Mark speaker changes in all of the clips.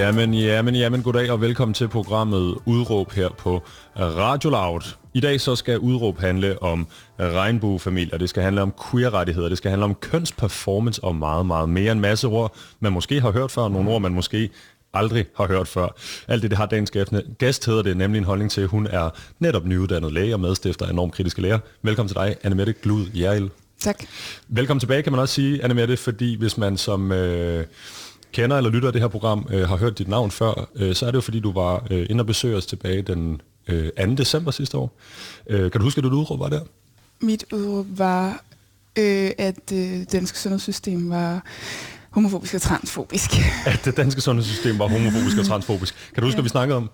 Speaker 1: Jamen, jamen, jamen, goddag og velkommen til programmet Udråb her på Radio Loud. I dag så skal Udråb handle om regnbuefamilier, det skal handle om queer-rettigheder, det skal handle om kønsperformance og meget, meget mere. En masse ord, man måske har hørt før, nogle ord, man måske aldrig har hørt før. Alt det, det har dagens gæst hedder det, nemlig en holdning til, hun er netop nyuddannet læge og medstifter af enormt kritiske læger. Velkommen til dig, Annemette Glud Jærl.
Speaker 2: Tak.
Speaker 1: Velkommen tilbage, kan man også sige, Annemette, fordi hvis man som... Øh, kender eller lytter af det her program, øh, har hørt dit navn før, øh, så er det jo fordi, du var øh, inde og besøge os tilbage den øh, 2. december sidste år. Øh, kan du huske, at du udråb var der?
Speaker 2: Mit udråb var, øh, at øh, det danske sundhedssystem var homofobisk og transfobisk.
Speaker 1: At det danske sundhedssystem var homofobisk og transfobisk. Kan du huske, ja. at vi snakkede om?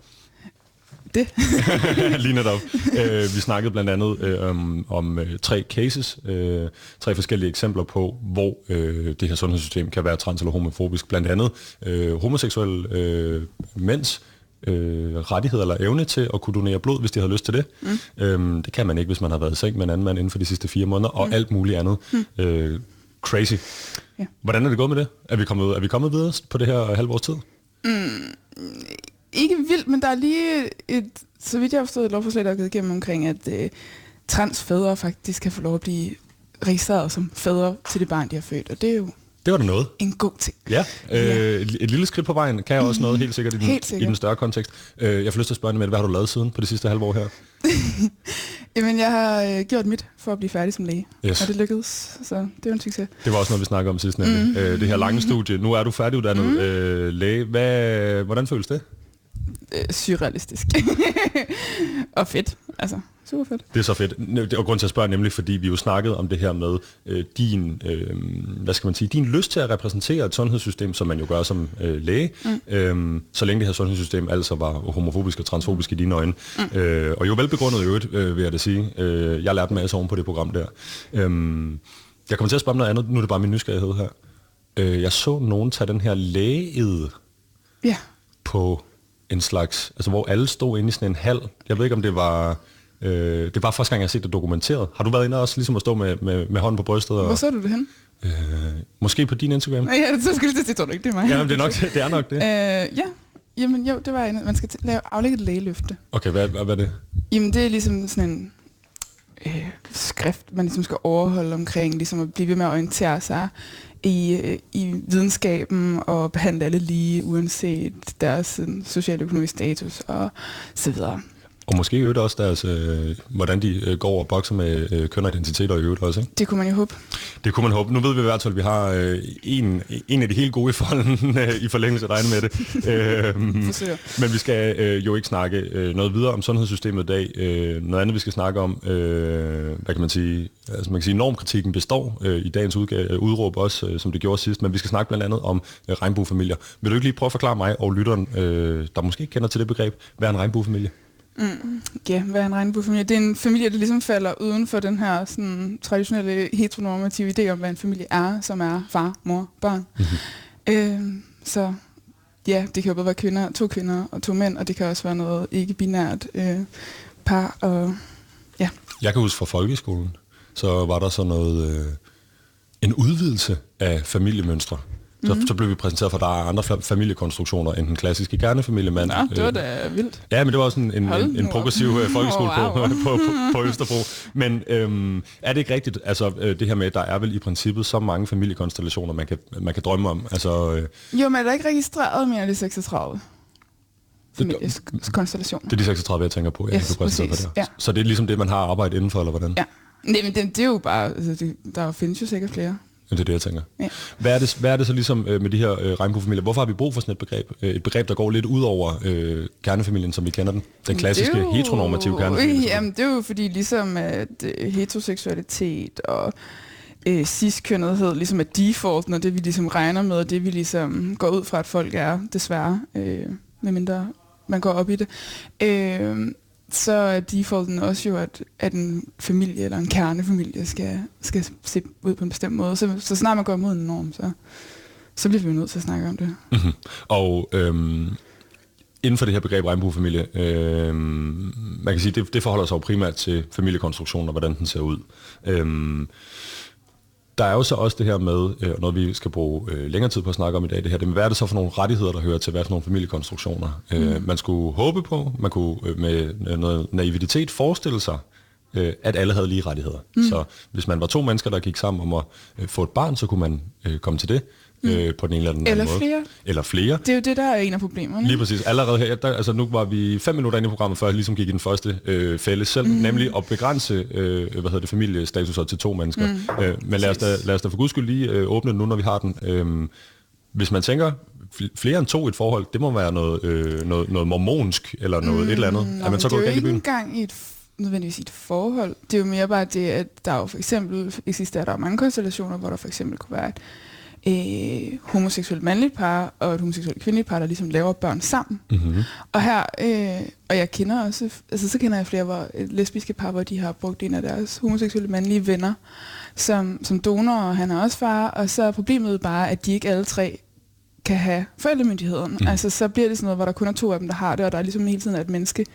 Speaker 2: Det.
Speaker 1: Lige netop. Øh, vi snakkede blandt andet øh, om, om øh, tre cases, øh, tre forskellige eksempler på, hvor øh, det her sundhedssystem kan være trans- eller homofobisk. Blandt andet øh, homoseksuelle øh, mænds øh, rettighed eller evne til at kunne donere blod, hvis de har lyst til det. Mm. Øhm, det kan man ikke, hvis man har været i seng med en anden mand inden for de sidste fire måneder, og mm. alt muligt andet. Mm. Øh, crazy. Ja. Hvordan er det gået med det? Er vi kommet, er vi kommet videre på det her halvårs tid?
Speaker 2: Mm, ikke vildt, men der er lige et, så vidt jeg har forstået, et lovforslag, der er givet igennem omkring, at øh, transfædre faktisk kan få lov at blive registreret som fædre til det barn, de har født. Og det er jo
Speaker 1: det var da noget.
Speaker 2: En god ting.
Speaker 1: Ja, øh, ja. et lille skridt på vejen kan også noget helt sikkert i den,
Speaker 2: sikkert.
Speaker 1: i den større kontekst. Øh, jeg får lyst til at spørge med, hvad har du lavet siden på det sidste halve år her?
Speaker 2: Jamen, jeg har øh, gjort mit for at blive færdig som læge, yes. og det lykkedes, så det var en succes.
Speaker 1: Det var også noget, vi snakkede om sidst, nemlig. Mm. Øh, det her lange studie. Nu er du færdiguddannet mm. øh, læge. Hvad, hvordan føles det?
Speaker 2: Øh, surrealistisk. og fedt, altså super fedt.
Speaker 1: Det er så fedt. Og grund til at spørge nemlig, fordi vi jo snakkede om det her med øh, din, øh, hvad skal man sige, din lyst til at repræsentere et sundhedssystem, som man jo gør som øh, læge, mm. øh, så længe det her sundhedssystem altså var homofobisk og transfobisk i dine øjne. Mm. Øh, og jo velbegrundet i øvrigt, øh, vil jeg da sige. Øh, jeg lærte en masse oven på det program der. Øh, jeg kommer til at spørge om noget andet, nu er det bare min nysgerrighed her. Øh, jeg så nogen tage den her lægeed
Speaker 2: ja.
Speaker 1: på en slags, altså hvor alle stod inde i sådan en hal. Jeg ved ikke, om det var Øh, det bare første gang, jeg har set det dokumenteret. Har du været inde også ligesom at stå med, med, med hånden på brystet? Og,
Speaker 2: Hvor så du det hen?
Speaker 1: Øh, måske på din Instagram.
Speaker 2: Nej, ja, så skulle det, det tror du ikke, det er mig.
Speaker 1: Ja, det er nok det. Er nok det.
Speaker 2: øh, ja, Jamen jo, det var en, man skal lave aflægge et lægeløfte.
Speaker 1: Okay, hvad, hvad, hvad er det?
Speaker 2: Jamen det er ligesom sådan en øh, skrift, man ligesom skal overholde omkring, ligesom at blive ved med at orientere sig i, øh, i videnskaben og behandle alle lige, uanset deres socialøkonomiske status og så videre.
Speaker 1: Og måske øvrigt også deres, øh, hvordan de øh, går og bokser med øh, køn og identitet og øvrigt også, ikke?
Speaker 2: Det kunne man jo håbe.
Speaker 1: Det kunne man håbe. Nu ved vi i hvert fald, at vi har øh, en, en af de helt gode i folden øh, i forlængelse af med det. øh, men vi skal øh, jo ikke snakke øh, noget videre om sundhedssystemet i dag. Øh, noget andet, vi skal snakke om, øh, hvad kan man sige, altså man kan sige, normkritikken består øh, i dagens udgave, øh, udråb også, øh, som det gjorde sidst, men vi skal snakke blandt andet om øh, regnbuefamilier. Vil du ikke lige prøve at forklare mig og lytteren, øh, der måske ikke kender til det begreb, hvad er en regnbuefamilie?
Speaker 2: Mm. Ja, hvad er en regnbuefamilie? Det er en familie, der ligesom falder uden for den her sådan, traditionelle heteronormative idé om, hvad en familie er, som er far, mor, barn. Mm-hmm. Øh, så ja, det kan jo både være kvinder, to kvinder og to mænd, og det kan også være noget ikke-binært øh, par. Og, ja.
Speaker 1: Jeg kan huske fra folkeskolen, så var der så noget, øh, en udvidelse af familiemønstre. Så, mm. så blev vi præsenteret for, at der er andre familiekonstruktioner end den klassiske kernefamiliemand.
Speaker 2: Ja, det var da øh, vildt.
Speaker 1: Ja, men det var også en, en, en, en progressiv øh, folkeskole oh, wow. på, på, på, på Østerbro. Men øhm, er det ikke rigtigt, altså øh, det her med, at der er vel i princippet så mange familiekonstellationer, man kan, man kan drømme om? Altså, øh,
Speaker 2: jo, men er der ikke registreret mere end de 36? familiekonstellation.
Speaker 1: Det er de 36, jeg tænker på. Ja,
Speaker 2: yes, præcis.
Speaker 1: Det. Ja. Så det er ligesom det, man har arbejdet indenfor, eller hvordan?
Speaker 2: Ja. Nej, men det, det er jo bare, altså, det, der findes jo sikkert flere.
Speaker 1: Det er det, jeg tænker. Ja. Hvad, er det, hvad er det så ligesom øh, med de her øh, regnbuefamilier? Hvorfor har vi brug for sådan et begreb? Øh, et begreb, der går lidt ud over øh, kernefamilien, som vi kender den. Den klassiske jo, heteronormative kernefamilie.
Speaker 2: Jamen, det er jo fordi ligesom at øh, heteroseksualitet og øh, cis-kønnethed ligesom er default, når det vi ligesom regner med, og det vi ligesom går ud fra, at folk er, desværre. Øh, medmindre man går op i det, øh, så er defaulten også jo, at, at en familie eller en kernefamilie skal, skal se ud på en bestemt måde. Så, så snart man går imod en norm, så, så bliver vi nødt til at snakke om det.
Speaker 1: Mm-hmm. Og øhm, inden for det her begreb regnbuefamilie, øhm, man kan sige, det, det forholder sig jo primært til familiekonstruktionen og hvordan den ser ud. Øhm, der er jo så også det her med, øh, noget vi skal bruge øh, længere tid på at snakke om i dag, det her, det med, hvad er det så for nogle rettigheder, der hører til hvad for nogle familiekonstruktioner? Mm. Øh, man skulle håbe på, man kunne øh, med noget naivitet forestille sig, øh, at alle havde lige rettigheder. Mm. Så hvis man var to mennesker, der gik sammen om at øh, få et barn, så kunne man øh, komme til det mm. øh, på den ene eller den
Speaker 2: eller
Speaker 1: anden måde.
Speaker 2: flere.
Speaker 1: Eller flere.
Speaker 2: Det er jo det, der er en af problemerne.
Speaker 1: Lige præcis. Allerede her, der, altså nu var vi fem minutter inde i programmet, før jeg ligesom gik i den første øh, fælde selv, mm. nemlig at begrænse øh, hvad hedder det, familiestatuser til to mennesker. Mm. Øh, men lad os, da, lad os da for guds skyld lige øh, åbne den nu, når vi har den. Øh, hvis man tænker, fl- flere end to i et forhold, det må være noget, øh, noget, noget mormonsk, eller noget mm, et eller andet.
Speaker 2: Nå,
Speaker 1: er man så
Speaker 2: det er jo ikke engang i et nødvendigvis i et forhold. Det er jo mere bare det, at der jo for eksempel eksisterer der mange konstellationer, hvor der for eksempel kunne være et øh, homoseksuelt mandligt par og et homoseksuelt kvindeligt par, der ligesom laver børn sammen.
Speaker 1: Mm-hmm.
Speaker 2: Og her, øh, og jeg kender også, altså så kender jeg flere hvor, et lesbiske par, hvor de har brugt en af deres homoseksuelle mandlige venner som, som donor, og han er også far, og så er problemet bare, at de ikke alle tre kan have forældremyndigheden. Mm. Altså så bliver det sådan noget, hvor der kun er to af dem, der har det, og der er ligesom hele tiden et menneske,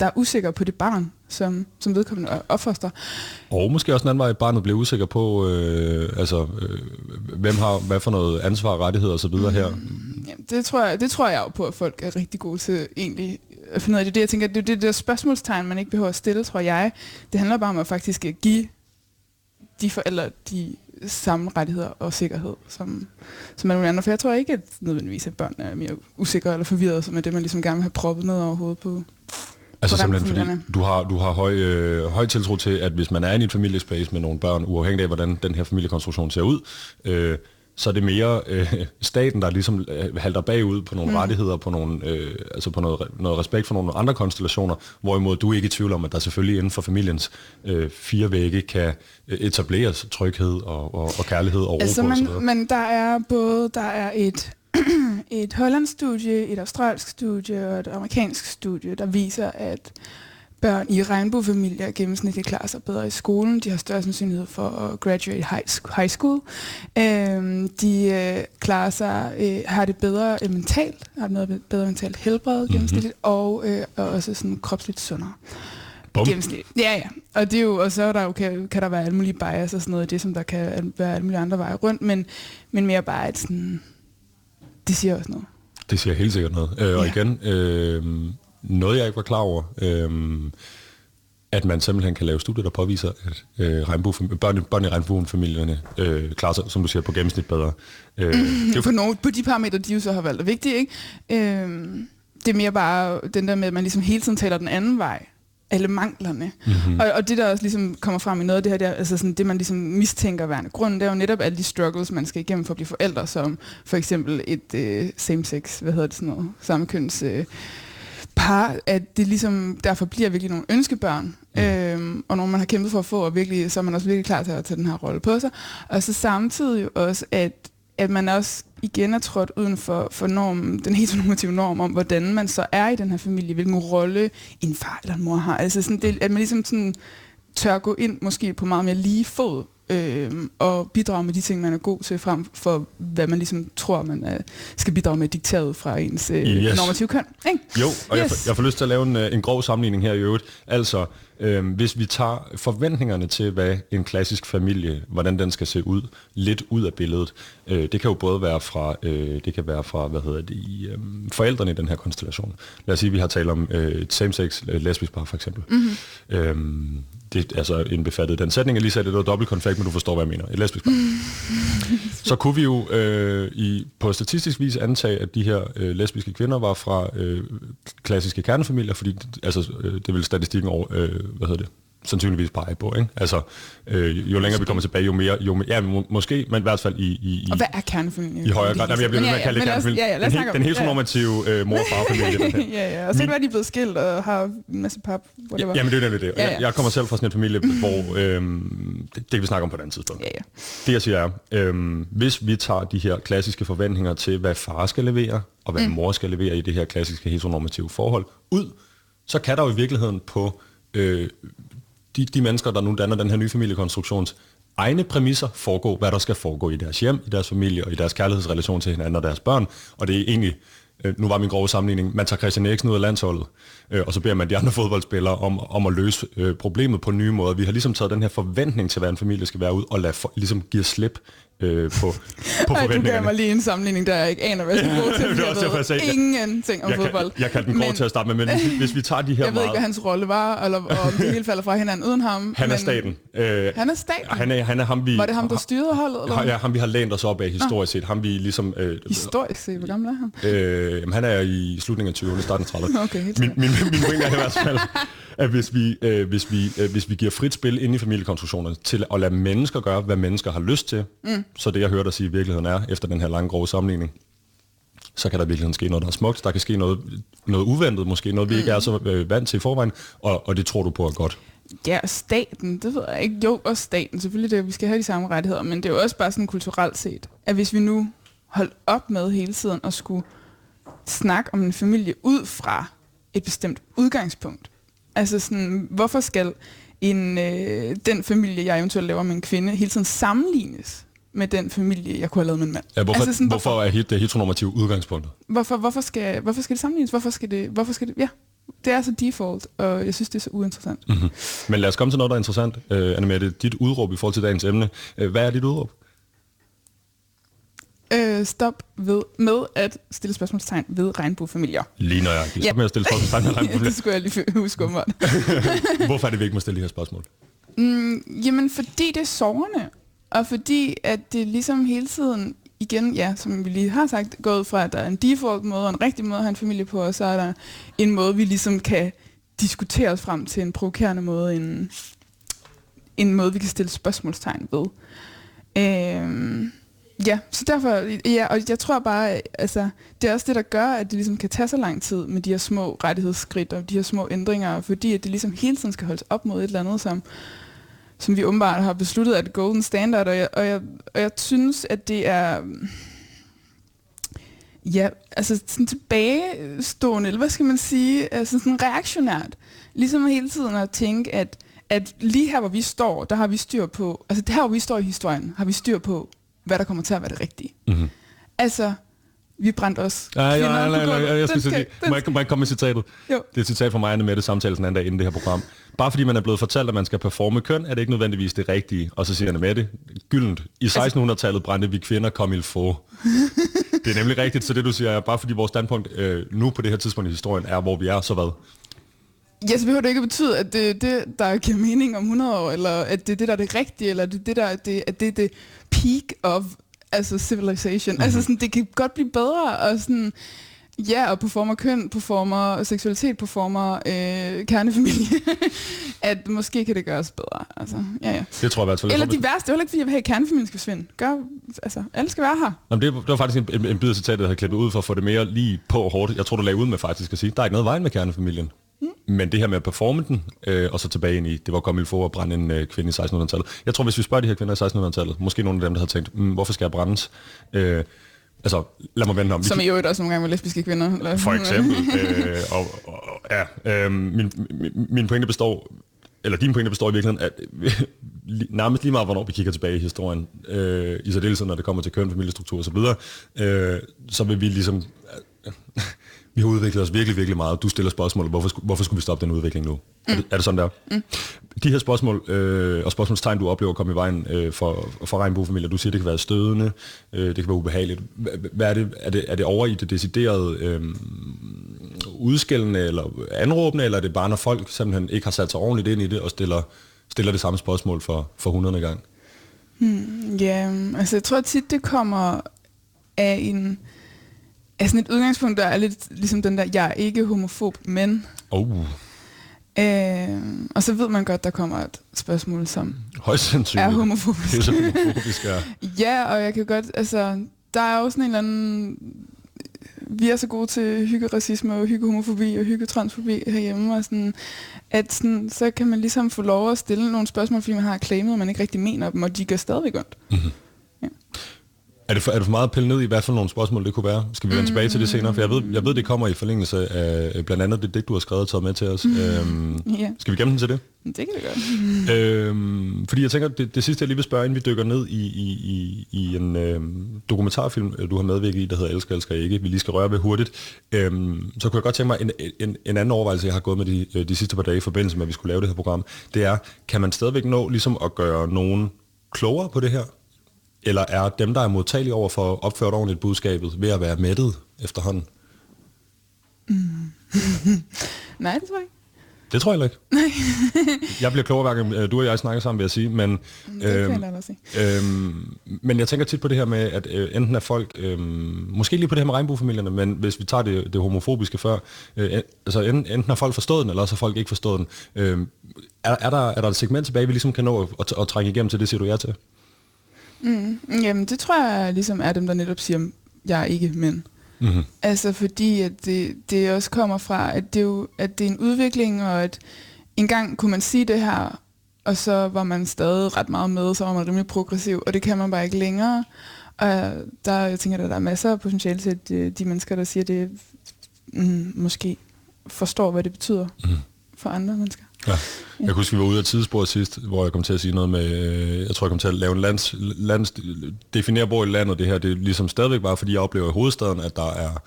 Speaker 2: der er usikker på det barn, som, som vedkommende opfoster.
Speaker 1: Og måske også en anden vej, at barnet bliver usikker på, øh, altså, øh, hvem har hvad for noget ansvar, rettigheder osv. Mm. her.
Speaker 2: Ja, det, tror jeg, det tror jeg jo på, at folk er rigtig gode til egentlig at finde ud af. Det det, jeg tænker, det er det der spørgsmålstegn, man ikke behøver at stille, tror jeg. Det handler bare om at faktisk give de forældre de samme rettigheder og sikkerhed som, som alle andre. For jeg tror ikke, at nødvendigvis at børn er mere usikre eller forvirrede, som er det, man ligesom gerne vil have proppet ned over hovedet på.
Speaker 1: Altså simpelthen fordi, du har, du har høj, øh, høj tiltro til, at hvis man er i et familiespace med nogle børn, uafhængigt af, hvordan den her familiekonstruktion ser ud, øh, så er det mere øh, staten, der ligesom øh, halter bagud på nogle mm. rettigheder, på, nogle, øh, altså på noget, noget respekt for nogle andre konstellationer, hvorimod du er ikke i tvivl om, at der selvfølgelig inden for familiens øh, fire vægge kan øh, etableres tryghed og, og, og kærlighed og ro
Speaker 2: Altså,
Speaker 1: på
Speaker 2: man, men der er både der er et, et hollandsk studie, et australsk studie og et amerikansk studie, der viser, at børn i regnbuefamilier gennemsnitligt klarer sig bedre i skolen. De har større sandsynlighed for at graduate high school. Øhm, de øh, klarer sig, øh, har det bedre øh, mentalt, har noget bedre mentalt helbred gennemsnitligt, og, øh, og også sådan kropsligt sundere.
Speaker 1: Bum.
Speaker 2: Gennemsnit. Ja, ja. Og det er jo, og så er der jo, kan, kan der være alle mulige bias og sådan noget, det som der kan være alle mulige andre veje rundt, men, men mere bare, at sådan, det siger også noget.
Speaker 1: Det siger helt sikkert noget. Øh, og
Speaker 2: Ja.
Speaker 1: igen, øh, noget jeg ikke var klar over, øh, at man simpelthen kan lave studier, der påviser, at øh, regnbue- børn, børn i regnbuefamilierne øh, klarer sig, som du siger, på gennemsnit bedre. Øh, det er jo
Speaker 2: på, nogle, på de parametre, de jo så har valgt er vigtige, ikke? Øhm, det er mere bare den der med, at man ligesom hele tiden taler den anden vej. Alle manglerne. Mm-hmm. Og, og det, der også ligesom kommer frem i noget af det her, det, er, altså sådan, det man ligesom mistænker værende grund, det er jo netop alle de struggles, man skal igennem for at blive forældre, som for eksempel et øh, same-sex, hvad hedder det sådan noget, sammenkøns øh, par, at det ligesom derfor bliver virkelig nogle ønskebørn, mm. øhm, og når man har kæmpet for at få, og virkelig, så er man også virkelig klar til at tage den her rolle på sig. Og så samtidig jo også, at, at man også igen er trådt uden for, for normen, den heteronormative norm om, hvordan man så er i den her familie, hvilken rolle en far eller en mor har. Altså sådan, det, at man ligesom sådan tør gå ind måske på meget mere lige fod, øh, og bidrage med de ting, man er god til, frem for hvad man ligesom tror, man er, skal bidrage med dikteret fra ens øh,
Speaker 1: Yes.
Speaker 2: normative køn. Ikke?
Speaker 1: Jo, og yes. jeg, får, jeg får lyst til at lave en, øh, en grov sammenligning her i øvrigt. Altså, øh, hvis vi tager forventningerne til, hvad en klassisk familie, hvordan den skal se ud, lidt ud af billedet. Øh, det kan jo både være fra, øh, det kan være fra, hvad hedder det, i, øh, forældrene i den her konstellation. Lad os sige, at vi har talt om øh, et same-sex øh, lesbisk par, for eksempel. Mm-hmm. Øhm, det er altså indbefattet den sætning, jeg lige sagde, det var dobbelt konfekt, men du forstår, hvad jeg mener. Et lesbisk par. så kunne vi jo øh, i, på statistisk vis antage, at de her øh, lesbiske kvinder var fra øh, klassiske kernefamilier, fordi altså, øh, det vil statistikken over, øh, hvad hedder det, sandsynligvis pege på. Ikke? Altså, øh, jo længere vi kommer tilbage, jo mere, jo mere ja, må, måske, men i hvert fald i, i, i,
Speaker 2: Og hvad er kernefamilien?
Speaker 1: i højere grad. Jamen, jeg bliver
Speaker 2: Men
Speaker 1: ved med at kalde det
Speaker 2: men
Speaker 1: kernefamilie.
Speaker 2: Ja, ja,
Speaker 1: den, he- den heteronormative øh, mor- og farfamilie.
Speaker 2: ja, ja. Og så kan det være, de er blevet skilt og har en masse pap. Whatever.
Speaker 1: Jamen, det er nemlig det.
Speaker 2: Ja,
Speaker 1: Jeg,
Speaker 2: ja.
Speaker 1: jeg kommer selv fra sådan en familie, hvor øhm, det, det kan vi snakke om på et andet tidspunkt.
Speaker 2: Ja, ja.
Speaker 1: Det jeg siger er, øhm, hvis vi tager de her klassiske forventninger til, hvad far skal levere, og hvad mm. mor skal levere i det her klassiske heteronormative forhold, ud, så kan der jo i virkeligheden på øh, de, de mennesker, der nu danner den her nye familiekonstruktions egne præmisser foregå, hvad der skal foregå i deres hjem, i deres familie og i deres kærlighedsrelation til hinanden og deres børn. Og det er egentlig, øh, nu var min grove sammenligning, man tager Christian Eriksen ud af landsholdet, øh, og så beder man de andre fodboldspillere om, om at løse øh, problemet på nye måder. Vi har ligesom taget den her forventning til, hvad en familie skal være ud, og lad, ligesom give slip øh, på, på
Speaker 2: Ej, du gav mig lige en sammenligning, der jeg ikke aner, hvad jeg skal bruge til.
Speaker 1: Er
Speaker 2: Jeg
Speaker 1: derfor, jeg sagde-
Speaker 2: ved ingenting om
Speaker 1: jeg,
Speaker 2: fodbold.
Speaker 1: kan, jeg kaldte den
Speaker 2: Men
Speaker 1: til at starte med, men hvis, vi- hvis vi tager de her
Speaker 2: Jeg ved ikke, hvad
Speaker 1: meget...
Speaker 2: hans rolle var, eller og om det hele falder fra hinanden uden ham.
Speaker 1: Han er
Speaker 2: men
Speaker 1: staten. Øh,
Speaker 2: Han er staten?
Speaker 1: han er, han er ham, vi...
Speaker 2: Var det ham, der styrede holdet? Eller?
Speaker 1: Ja, ham vi har lænt os op af historisk set. Ham vi ligesom... Øh,
Speaker 2: Historisk set, hvor gammel er han?
Speaker 1: Øh, jamen, han er i slutningen af 20'erne, starten af 30'erne.
Speaker 2: Okay, helt
Speaker 1: min, min, min pointe er i hvert fald, at hvis vi, øh, hvis, vi, øh, hvis vi giver frit spil ind i familiekonstruktionerne til at lade mennesker gøre, hvad mennesker har lyst til, mm. så det jeg hørte dig sige i virkeligheden er, efter den her lange grove sammenligning, så kan der i virkeligheden ske noget, der er smukt. Der kan ske noget, noget uventet måske, noget vi mm. ikke er så øh, vant til i forvejen, og, og det tror du på er godt.
Speaker 2: Ja, og staten, det ved jeg ikke. Jo, og staten, selvfølgelig det, vi skal have de samme rettigheder, men det er jo også bare sådan kulturelt set, at hvis vi nu holdt op med hele tiden at skulle snakke om en familie ud fra et bestemt udgangspunkt. Altså sådan, hvorfor skal en, øh, den familie, jeg eventuelt laver med en kvinde, hele tiden sammenlignes med den familie, jeg kunne have lavet med en mand?
Speaker 1: Ja, hvorfor,
Speaker 2: altså sådan,
Speaker 1: hvorfor er het- det heteronormative udgangspunktet?
Speaker 2: Hvorfor, hvorfor, skal, hvorfor skal det sammenlignes? Hvorfor skal det, hvorfor skal det, ja, det er så default, og jeg synes, det er så uinteressant.
Speaker 1: Mm-hmm. Men lad os komme til noget, der er interessant. Øh, Annemette, dit udråb i forhold til dagens emne. Øh, hvad er dit udråb?
Speaker 2: Øh, stop ved, med at stille spørgsmålstegn ved regnbuefamilier.
Speaker 1: Lige nøjagtigt.
Speaker 2: Ja.
Speaker 1: Stop med at stille spørgsmål.
Speaker 2: ja, det skulle jeg lige huske om.
Speaker 1: Hvorfor er det, vi ikke må stille de her spørgsmål?
Speaker 2: Mm, jamen, fordi det er sårende, og fordi at det ligesom hele tiden, igen, ja, som vi lige har sagt, gået fra, at der er en default måde og en rigtig måde at have en familie på, og så er der en måde, vi ligesom kan diskutere os frem til en provokerende måde, en, en måde, vi kan stille spørgsmålstegn ved. Øhm, ja, så derfor, ja, og jeg tror bare, altså, det er også det, der gør, at det ligesom kan tage så lang tid med de her små rettighedsskridt og de her små ændringer, fordi at det ligesom hele tiden skal holdes op mod et eller andet, som, som vi åbenbart har besluttet er det golden standard, og jeg, og jeg, og jeg synes, at det er, ja, altså sådan tilbagestående, eller hvad skal man sige, altså sådan reaktionært, ligesom hele tiden at tænke, at, at lige her, hvor vi står, der har vi styr på, altså der, hvor vi står i historien, har vi styr på, hvad der kommer til at være det rigtige.
Speaker 1: Mm-hmm.
Speaker 2: Altså, vi brændte os.
Speaker 1: Ja, ja, nej, nej, nej, jeg skal sige, må jeg, må jeg komme med citatet?
Speaker 2: Jo.
Speaker 1: Det er et citat fra mig med det samtale den anden dag inden det her program. Bare fordi man er blevet fortalt, at man skal performe køn, er det ikke nødvendigvis det rigtige. Og så siger med det, gyldent. I 1600-tallet brændte vi kvinder kom il få. det er nemlig rigtigt, så det du siger er, bare fordi vores standpunkt øh, nu på det her tidspunkt i historien er, hvor vi er, så hvad?
Speaker 2: Ja, så behøver det ikke at betyde, at det er det, der giver mening om 100 år, eller at det er det, der er det rigtige, eller det er det, der er det, at det er det peak of altså civilization. Mm-hmm. Altså sådan, det kan godt blive bedre, og sådan, ja, og performer køn, performer seksualitet, performer øh, kernefamilie, at måske kan det gøres bedre. Altså, ja, ja.
Speaker 1: Det tror jeg i hvert fald.
Speaker 2: Eller de værste, det er ikke, fordi jeg vil have, at kernefamilien skal forsvinde. Gør, altså, alle skal være her.
Speaker 1: Jamen, det, det var faktisk en, en, en bid af citatet, jeg havde klippet ud for at få det mere lige på og hårdt. Jeg tror, du lagde ud med faktisk at sige, der er ikke noget vejen med kernefamilien. Mm. Men det her med at performe den, øh, og så tilbage ind i, det var kommet for at brænde en øh, kvinde i 1600-tallet. Jeg tror, hvis vi spørger de her kvinder i 1600-tallet, måske nogle af dem, der har tænkt, mm, hvorfor skal jeg brændes? Øh, altså, lad mig vende om.
Speaker 2: Som i øvrigt også nogle gange med lesbiske kvinder. Eller,
Speaker 1: For eksempel. øh, og, og, ja, øh, min, min, min pointe består, eller din pointe består i virkeligheden, at nærmest lige meget, hvornår vi kigger tilbage i historien, øh, i særdeleshed, når det kommer til køn, familiestruktur osv., øh, så vil vi ligesom... Øh, vi har udviklet os virkelig, virkelig meget. Du stiller spørgsmålet, hvorfor, hvorfor skulle vi stoppe den udvikling nu? Mm. Er, det, er det sådan der? Mm. De her spørgsmål øh, og spørgsmålstegn, du oplever komme i vejen øh, for, for regnbuefamilier, du siger, det kan være stødende, øh, det kan være ubehageligt. Hva- Hvad er det? Er det, er det over i det deciderede øh, udskældende eller anråbende, eller er det bare, når folk simpelthen ikke har sat sig ordentligt ind i det og stiller, stiller det samme spørgsmål for, for hundrede gang?
Speaker 2: Ja, altså jeg tror tit, det kommer af en af sådan et udgangspunkt, der er lidt ligesom den der, jeg er ikke homofob, men...
Speaker 1: Oh,
Speaker 2: Øh, og så ved man godt, der kommer et spørgsmål, som
Speaker 1: højst sandsynligt.
Speaker 2: er homofobisk.
Speaker 1: Det er så homofobisk, ja.
Speaker 2: ja, og jeg kan godt, altså, der er jo sådan en eller anden... Vi er så gode til hyggeracisme og hyggehomofobi og hyggetransfobi herhjemme, og sådan, at sådan, så kan man ligesom få lov at stille nogle spørgsmål, fordi man har claimet, og man ikke rigtig mener dem, og de gør stadigvæk ondt.
Speaker 1: Er det, for, er det for meget at pille ned i, hvad for nogle spørgsmål det kunne være? Skal vi vende tilbage til det senere? For jeg ved, jeg ved det kommer i forlængelse af blandt andet det digt, du har skrevet og taget med til os. Mm. Øhm,
Speaker 2: Ja.
Speaker 1: skal vi gemme den til det?
Speaker 2: Det kan vi godt.
Speaker 1: Øhm, fordi jeg tænker, det, det sidste jeg lige vil spørge, inden vi dykker ned i, i, i, i en øhm, dokumentarfilm, øh, du har medvirket i, der hedder Elsker, Elsker Ikke, vi lige skal røre ved hurtigt, øhm, så kunne jeg godt tænke mig, en, en, en anden overvejelse, jeg har gået med de, øh, de sidste par dage i forbindelse med, at vi skulle lave det her program, det er, kan man stadigvæk nå ligesom at gøre nogen klogere på det her? Eller er dem, der er modtagelige over for at opføre ordentligt budskabet, ved at være mættet efterhånden?
Speaker 2: Nej, det tror jeg ikke.
Speaker 1: Det tror jeg ikke. jeg bliver klogere, hver gang øh, du og jeg snakker sammen, vil jeg sige. Men,
Speaker 2: jeg
Speaker 1: øhm,
Speaker 2: dig sige.
Speaker 1: øhm, men jeg tænker tit på det her med, at øh, enten er folk, øhm, måske lige på det her med regnbuefamilierne, men hvis vi tager det, det homofobiske før, øh, altså enten, enten har folk forstået den, eller også har folk ikke forstået den. Øh, er, er, der, er der et segment tilbage, vi ligesom kan nå at, at, at trænge igennem til det, siger du ja til?
Speaker 2: Mm, jamen, det tror jeg ligesom er dem, der netop siger, jeg er ikke mænd.
Speaker 1: Mm-hmm.
Speaker 2: Altså fordi, at det, det også kommer fra, at det, er jo, at det er en udvikling, og at engang kunne man sige det her, og så var man stadig ret meget med, så var man rimelig progressiv, og det kan man bare ikke længere. Og der, jeg tænker, at der er masser af potentiale til, at øh, de mennesker, der siger det, mm, måske forstår, hvad det betyder
Speaker 1: Mhm.
Speaker 2: for andre mennesker.
Speaker 1: Ja. Jeg kunne huske, vi var ude af tidssporet sidst, hvor jeg kom til at sige noget med, øh, jeg tror, jeg kom til at lave en lands, lands definere, hvor i landet det her, det er ligesom stadigvæk bare, fordi jeg oplever i hovedstaden, at der er,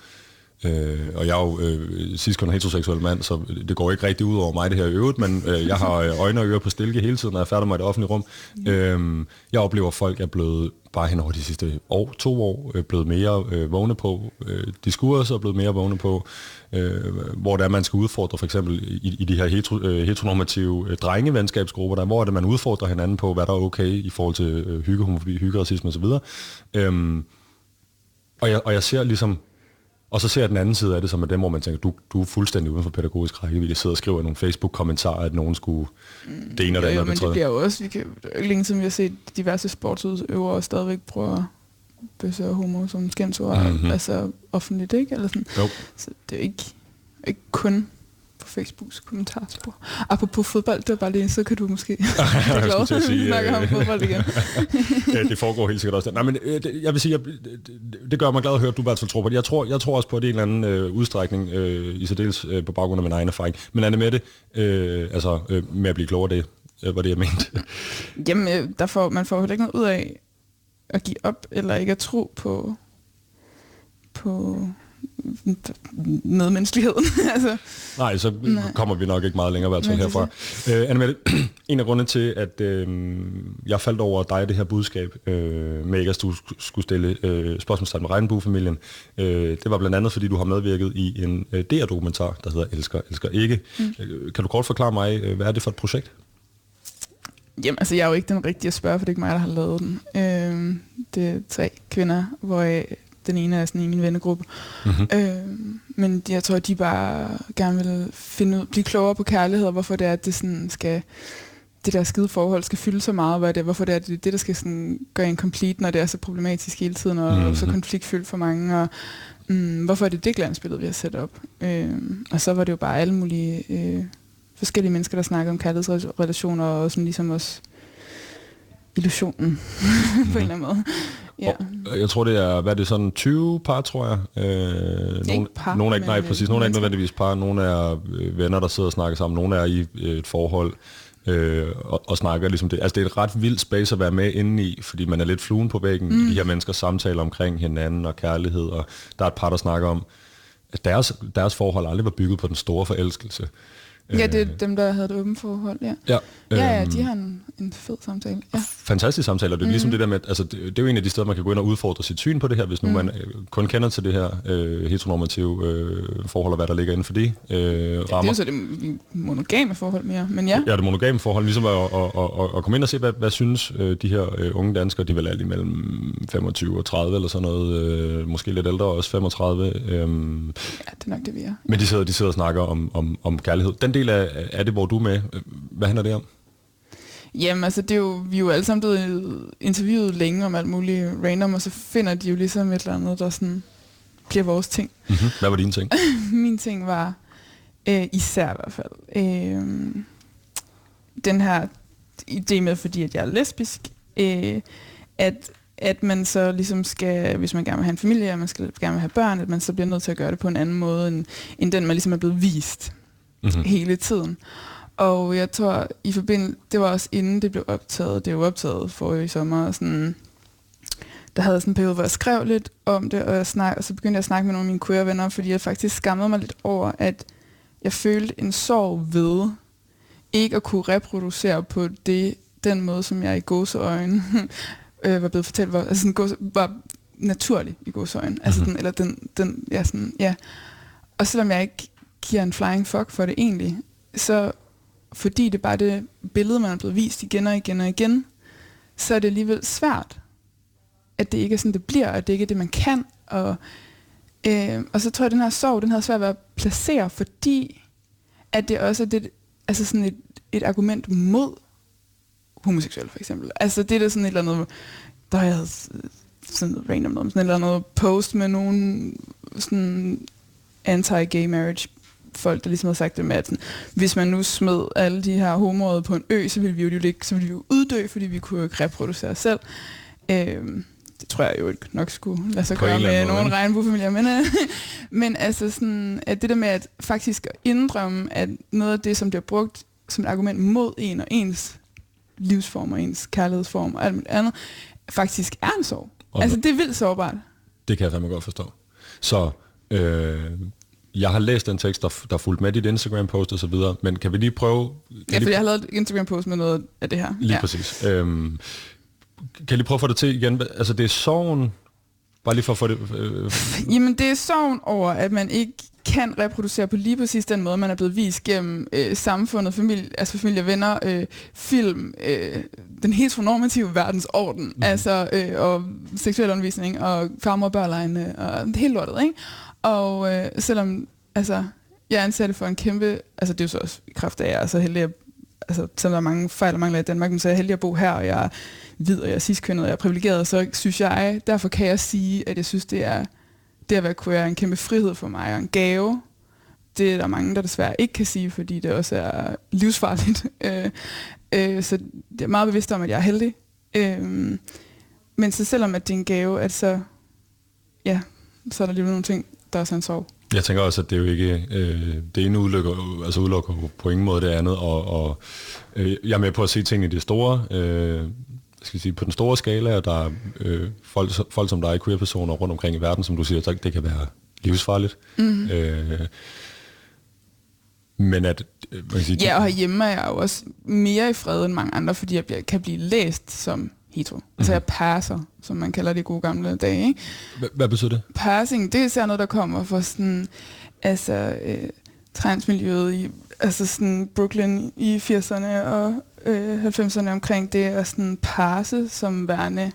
Speaker 1: øh, og jeg er jo øh, sidst kun heteroseksuel mand, så det går ikke rigtig ud over mig det her i øvrigt, men øh, jeg har øh, øjne og ører på stilke hele tiden, når jeg færder mig i det offentlige rum. Øh, jeg oplever, at folk er blevet, bare hen over de sidste år, to år, øh, blevet mere øh, vågne på øh, diskurs og blevet mere vågne på, øh, hvor det er, man skal udfordre for eksempel i, i de her hetero, øh, heteronormative øh, drengevenskabsgrupper, der, hvor er det, man udfordrer hinanden på, hvad der er okay i forhold til øh, hygge, homofobi, hygge, racisme osv. Øhm, og, jeg, og jeg ser ligesom, og så ser jeg den anden side af det, som er dem, hvor man tænker, du, du er fuldstændig uden for pædagogisk rækkevidde. Sidder og skriver nogle Facebook-kommentarer, at nogen skulle det ene og det andet
Speaker 2: jo, men
Speaker 1: det
Speaker 2: bliver jo også, vi kan, er længe siden vi har set diverse sportsudøvere stadigvæk prøve bøsse og homo som skændsord,
Speaker 1: Mhm.
Speaker 2: mm-hmm. altså offentligt, ikke? Eller sådan.
Speaker 1: Jo.
Speaker 2: Så det er jo ikke, ikke kun på Facebooks kommentarspor. Apropos fodbold, det var bare lige, så kan du måske
Speaker 1: Jeg
Speaker 2: det
Speaker 1: skulle til at sige,
Speaker 2: vi snakker om
Speaker 1: øh,
Speaker 2: fodbold igen.
Speaker 1: ja, det foregår helt sikkert også. Nej, men øh, det, jeg vil sige, jeg, det, det gør mig glad at høre, at du i hvert fald tror på det. Jeg tror, jeg tror også på, at det er en eller anden øh, udstrækning, øh, i særdeles øh, på baggrund af min egen erfaring. Men Anne Mette, øh, altså øh, med at blive klogere, det øh, var det, jeg mente.
Speaker 2: Jamen, øh, der får, man får heller ikke noget ud af at give op, eller ikke at tro på, på medmenneskeligheden. altså,
Speaker 1: Nej, så
Speaker 2: Nej.
Speaker 1: Kommer vi nok ikke meget længere i hvert fald
Speaker 2: er
Speaker 1: herfra. Øh, Anne en af grundene til, at øh, jeg faldt over dig det her budskab øh, med ikke at du sk- skulle stille øh, spørgsmålstegn med regnbuefamilien, øh, det var blandt andet, fordi du har medvirket i en øh, DR-dokumentar, der hedder Elsker, Elsker Ikke. Mm. Øh, kan du kort forklare mig, øh, hvad er det for et projekt?
Speaker 2: Jamen, altså, jeg er jo ikke den rigtige at spørge, for det er ikke mig, der har lavet den. Øhm, det er tre kvinder, hvor øh, den ene er sådan i min vennegruppe.
Speaker 1: Mm-hmm.
Speaker 2: Øhm, men jeg tror, de bare gerne vil finde ud, blive klogere på kærlighed, og hvorfor det er, at det sådan skal det der skide forhold skal fylde så meget, hvad det, hvorfor det er det, det der skal sådan gøre en complete, når det er så problematisk hele tiden, og
Speaker 1: Mhm.
Speaker 2: så konfliktfyldt for mange, og mm, hvorfor er det det glansbillede, vi har sat op. Øhm, og så var det jo bare alle mulige øh, forskellige mennesker, der snakkede om kærlighedsrelationer, og sådan ligesom også illusionen på en eller anden måde. Ja.
Speaker 1: Og Jeg tror, det er, hvad er det sådan, 20 par, tror jeg. Øh, nogle,
Speaker 2: par,
Speaker 1: nogle er ikke, nej,
Speaker 2: men,
Speaker 1: præcis.
Speaker 2: øh,
Speaker 1: Nogle er ikke nødvendigvis par. Nogle er øh, venner, der sidder og snakker sammen. Nogle er i øh, et forhold øh, og, og snakker ligesom det. Altså, det er et ret vildt space at være med inde i, fordi man er lidt fluen på væggen. Mm. De her mennesker samtaler omkring hinanden og kærlighed, og der er et par, der snakker om, at deres, deres forhold aldrig var bygget på den store forelskelse.
Speaker 2: Ja, det er dem, der havde et åbent forhold, ja.
Speaker 1: Ja,
Speaker 2: Ja, ja,
Speaker 1: øhm,
Speaker 2: de har en, en fed samtale. Ja.
Speaker 1: fantastisk samtaler. Det er mm.
Speaker 2: Mhm.
Speaker 1: ligesom det der med, altså det, det er jo en af de steder, man kan gå ind og udfordre sit syn på det her, hvis nu mm. man øh, kun kender til det her øh, heteronormative øh, forhold, og hvad der ligger inden for de øh,
Speaker 2: Ja, det er
Speaker 1: rammer.
Speaker 2: jo så det monogame forhold mere, men ja.
Speaker 1: Ja, det monogame forhold, ligesom at, at, at, at, komme ind og se, hvad, hvad synes øh, de her øh, unge danskere, de er vel alle imellem 25 og 30 eller sådan noget, øh, måske lidt ældre også, 35, øh,
Speaker 2: ja, det er nok det, vi er.
Speaker 1: men de sidder, de sidder og snakker om, om, om kærlighed. Den del af, af det, hvor du er med, hvad handler det om?
Speaker 2: Jamen, altså, det er jo, vi er jo alle sammen blevet interviewet længe om alt muligt random, og så finder de jo ligesom et eller andet, der sådan bliver vores ting.
Speaker 1: Mm-hmm. Hvad var dine ting?
Speaker 2: Min ting var, øh, især i hvert fald, øh, den her idé med, fordi at jeg er lesbisk, øh, at at man så ligesom skal, hvis man gerne vil have en familie, og man skal gerne vil have børn, at man så bliver nødt til at gøre det på en anden måde, end, end den, man ligesom er blevet vist mm-hmm. hele tiden. Og jeg tror, i forbindelse, det var også inden det blev optaget, det var optaget for i sommer, og sådan, der havde sådan en periode, hvor jeg skrev lidt om det, og, jeg snak, og så begyndte jeg at snakke med nogle af mine queer-venner, fordi jeg faktisk skammede mig lidt over, at jeg følte en sorg ved ikke at kunne reproducere på det, den måde, som jeg i gåseøjne øh, var blevet fortalt, var, altså sådan, var naturlig i gåseøjne. Mm-hmm. Altså den, eller den, den, ja, sådan, ja. Og selvom jeg ikke giver en flying fuck for det egentlig, så fordi det er bare det billede, man er blevet vist igen og igen og igen, så er det alligevel svært, at det ikke er sådan, det bliver, og at det ikke er det, man kan. Og, øh, og så tror jeg, at den her sorg, den havde svært ved at placere, fordi at det også er det, altså sådan et, et argument mod homoseksuelle, for eksempel. Altså det er sådan et eller andet, der har jeg sådan noget random noget, sådan et eller andet post med nogen sådan anti-gay marriage folk, der ligesom har sagt det med, at sådan, hvis man nu smed alle de her homoer på en ø, så ville vi jo ikke, så ville vi jo uddø, fordi vi kunne jo ikke reproducere os selv. Øhm, det tror jeg jo ikke nok skulle lade sig gøre med nogle regnbuefamilier, men, øh, men altså sådan, at det der med at faktisk indrømme, at noget af det, som bliver brugt som et argument mod en og ens livsform og ens kærlighedsform og alt muligt andet, faktisk er en sorg. Okay. Altså det er vildt sårbart.
Speaker 1: Det kan jeg fandme godt forstå. Så øh, jeg har læst den tekst, der, der fulgte med dit Instagram-post og så videre, men kan vi lige prøve...
Speaker 2: Ja, for jeg har lavet et Instagram-post med noget af det her.
Speaker 1: Lige
Speaker 2: ja.
Speaker 1: præcis. Øhm, kan jeg lige prøve at få det til igen? Altså det er sorgen, bare lige for at få det... Øh...
Speaker 2: Jamen det er sorgen over, at man ikke kan reproducere på lige præcis den måde, man er blevet vist gennem øh, samfundet, familie, altså familie, venner, øh, film, øh, den heteronormative verdensorden, mm. altså, øh, og seksuel undervisning, og farmor og børlejne, og hele lortet, ikke? Og øh, selvom, altså, jeg anser det for en kæmpe, altså det er jo så også i kraft af, at jeg er så heldig, at, altså, selvom der er mange fejl og mangler i Danmark, men så er jeg heldig at bo her, og jeg er hvid, og jeg er ciskønnet, og jeg er privilegeret, så synes jeg, derfor kan jeg sige, at jeg synes, det er, det at være queer er en kæmpe frihed for mig, og en gave. Det er der mange, der desværre ikke kan sige, fordi det også er livsfarligt. øh, øh, så det er meget bevidst om, at jeg er heldig. Øh, men så selvom at det er en gave, at så, ja, så er der lige nogle ting, der er sådan sorg.
Speaker 1: Jeg tænker også, at det er jo ikke, øh, det ene udelukker, altså udelukker på ingen måde det andet, og, og øh, jeg er med på at se ting i det store, øh, skal jeg sige, på den store skala, og der er øh, folk, folk som dig, queer-personer rundt omkring i verden, som du siger, det kan være livsfarligt. Mm. Øh, men at...
Speaker 2: Øh, man kan sige, ja, og herhjemme er jeg jo også mere i fred end mange andre, fordi jeg kan blive læst som hetero. Mm-hmm. Altså jeg passer, som man kalder det i gode gamle dage. Ikke?
Speaker 1: Hvad betyder det?
Speaker 2: Passing, det er sådan noget, der kommer fra sådan, altså, øh, transmiljøet i altså sådan Brooklyn i 80'erne og øh, 90'erne omkring det, at sådan passe som værende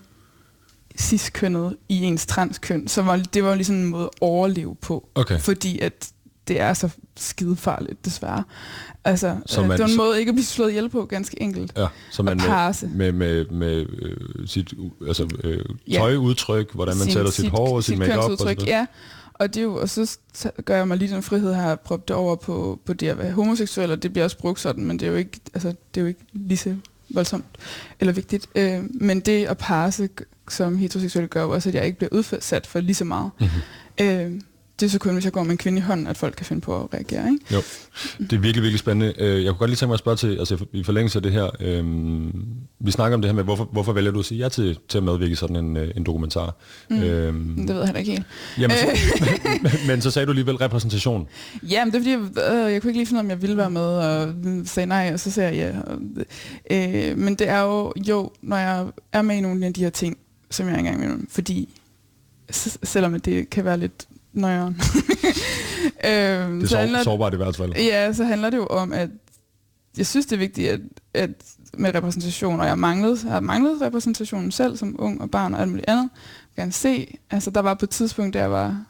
Speaker 2: cis-kønnet i ens transkøn. Så var, det var ligesom en måde at overleve på.
Speaker 1: Okay.
Speaker 2: Fordi at det er så skidefarligt, desværre. Altså, så man, øh, det var en måde ikke at blive slået ihjel på, ganske enkelt.
Speaker 1: Ja, så man med, med, med, med øh, sit altså, øh, tøjudtryk, hvordan man sin, sætter sit, sit hår og sit, sit makeup og sådan
Speaker 2: Ja, og, det er jo, og så gør jeg mig lige den frihed her at prøve det over på, på det at være homoseksuel, og det bliver også brugt sådan, men det er jo ikke, altså, det er jo ikke lige så voldsomt eller vigtigt. Øh, men det at parse som heteroseksuel gør også, at jeg ikke bliver udsat for lige så meget. Mm-hmm. Øh, det er så kun, hvis jeg går med en kvinde i hånden, at folk kan finde på at reagere. Ikke?
Speaker 1: Jo, det er virkelig, virkelig spændende. Øh, jeg kunne godt lige tænke mig at spørge til, altså i forlængelse af det her, øhm, vi snakker om det her med, hvorfor, hvorfor vælger du at sige ja til, til at medvirke sådan en, øh, en dokumentar?
Speaker 2: Mm, øhm, det ved jeg heller ikke helt.
Speaker 1: Jamen, så, men, men så sagde du alligevel repræsentation.
Speaker 2: Jamen, det er fordi, jeg, øh, jeg kunne ikke lige finde om jeg ville være med, og sagde nej, og så sagde jeg ja. Øh, men det er jo, jo, når jeg er med i nogle af de her ting, som jeg er engang med, fordi selvom det kan være lidt nøjeren.
Speaker 1: øhm, det er så sårbart i hvert fald.
Speaker 2: Ja, så handler det jo om, at jeg synes, det er vigtigt, at, at med repræsentation, og jeg, manglede, jeg har manglet repræsentationen selv som ung og barn og alt muligt andet. Jeg kan se, altså der var på et tidspunkt, der jeg var,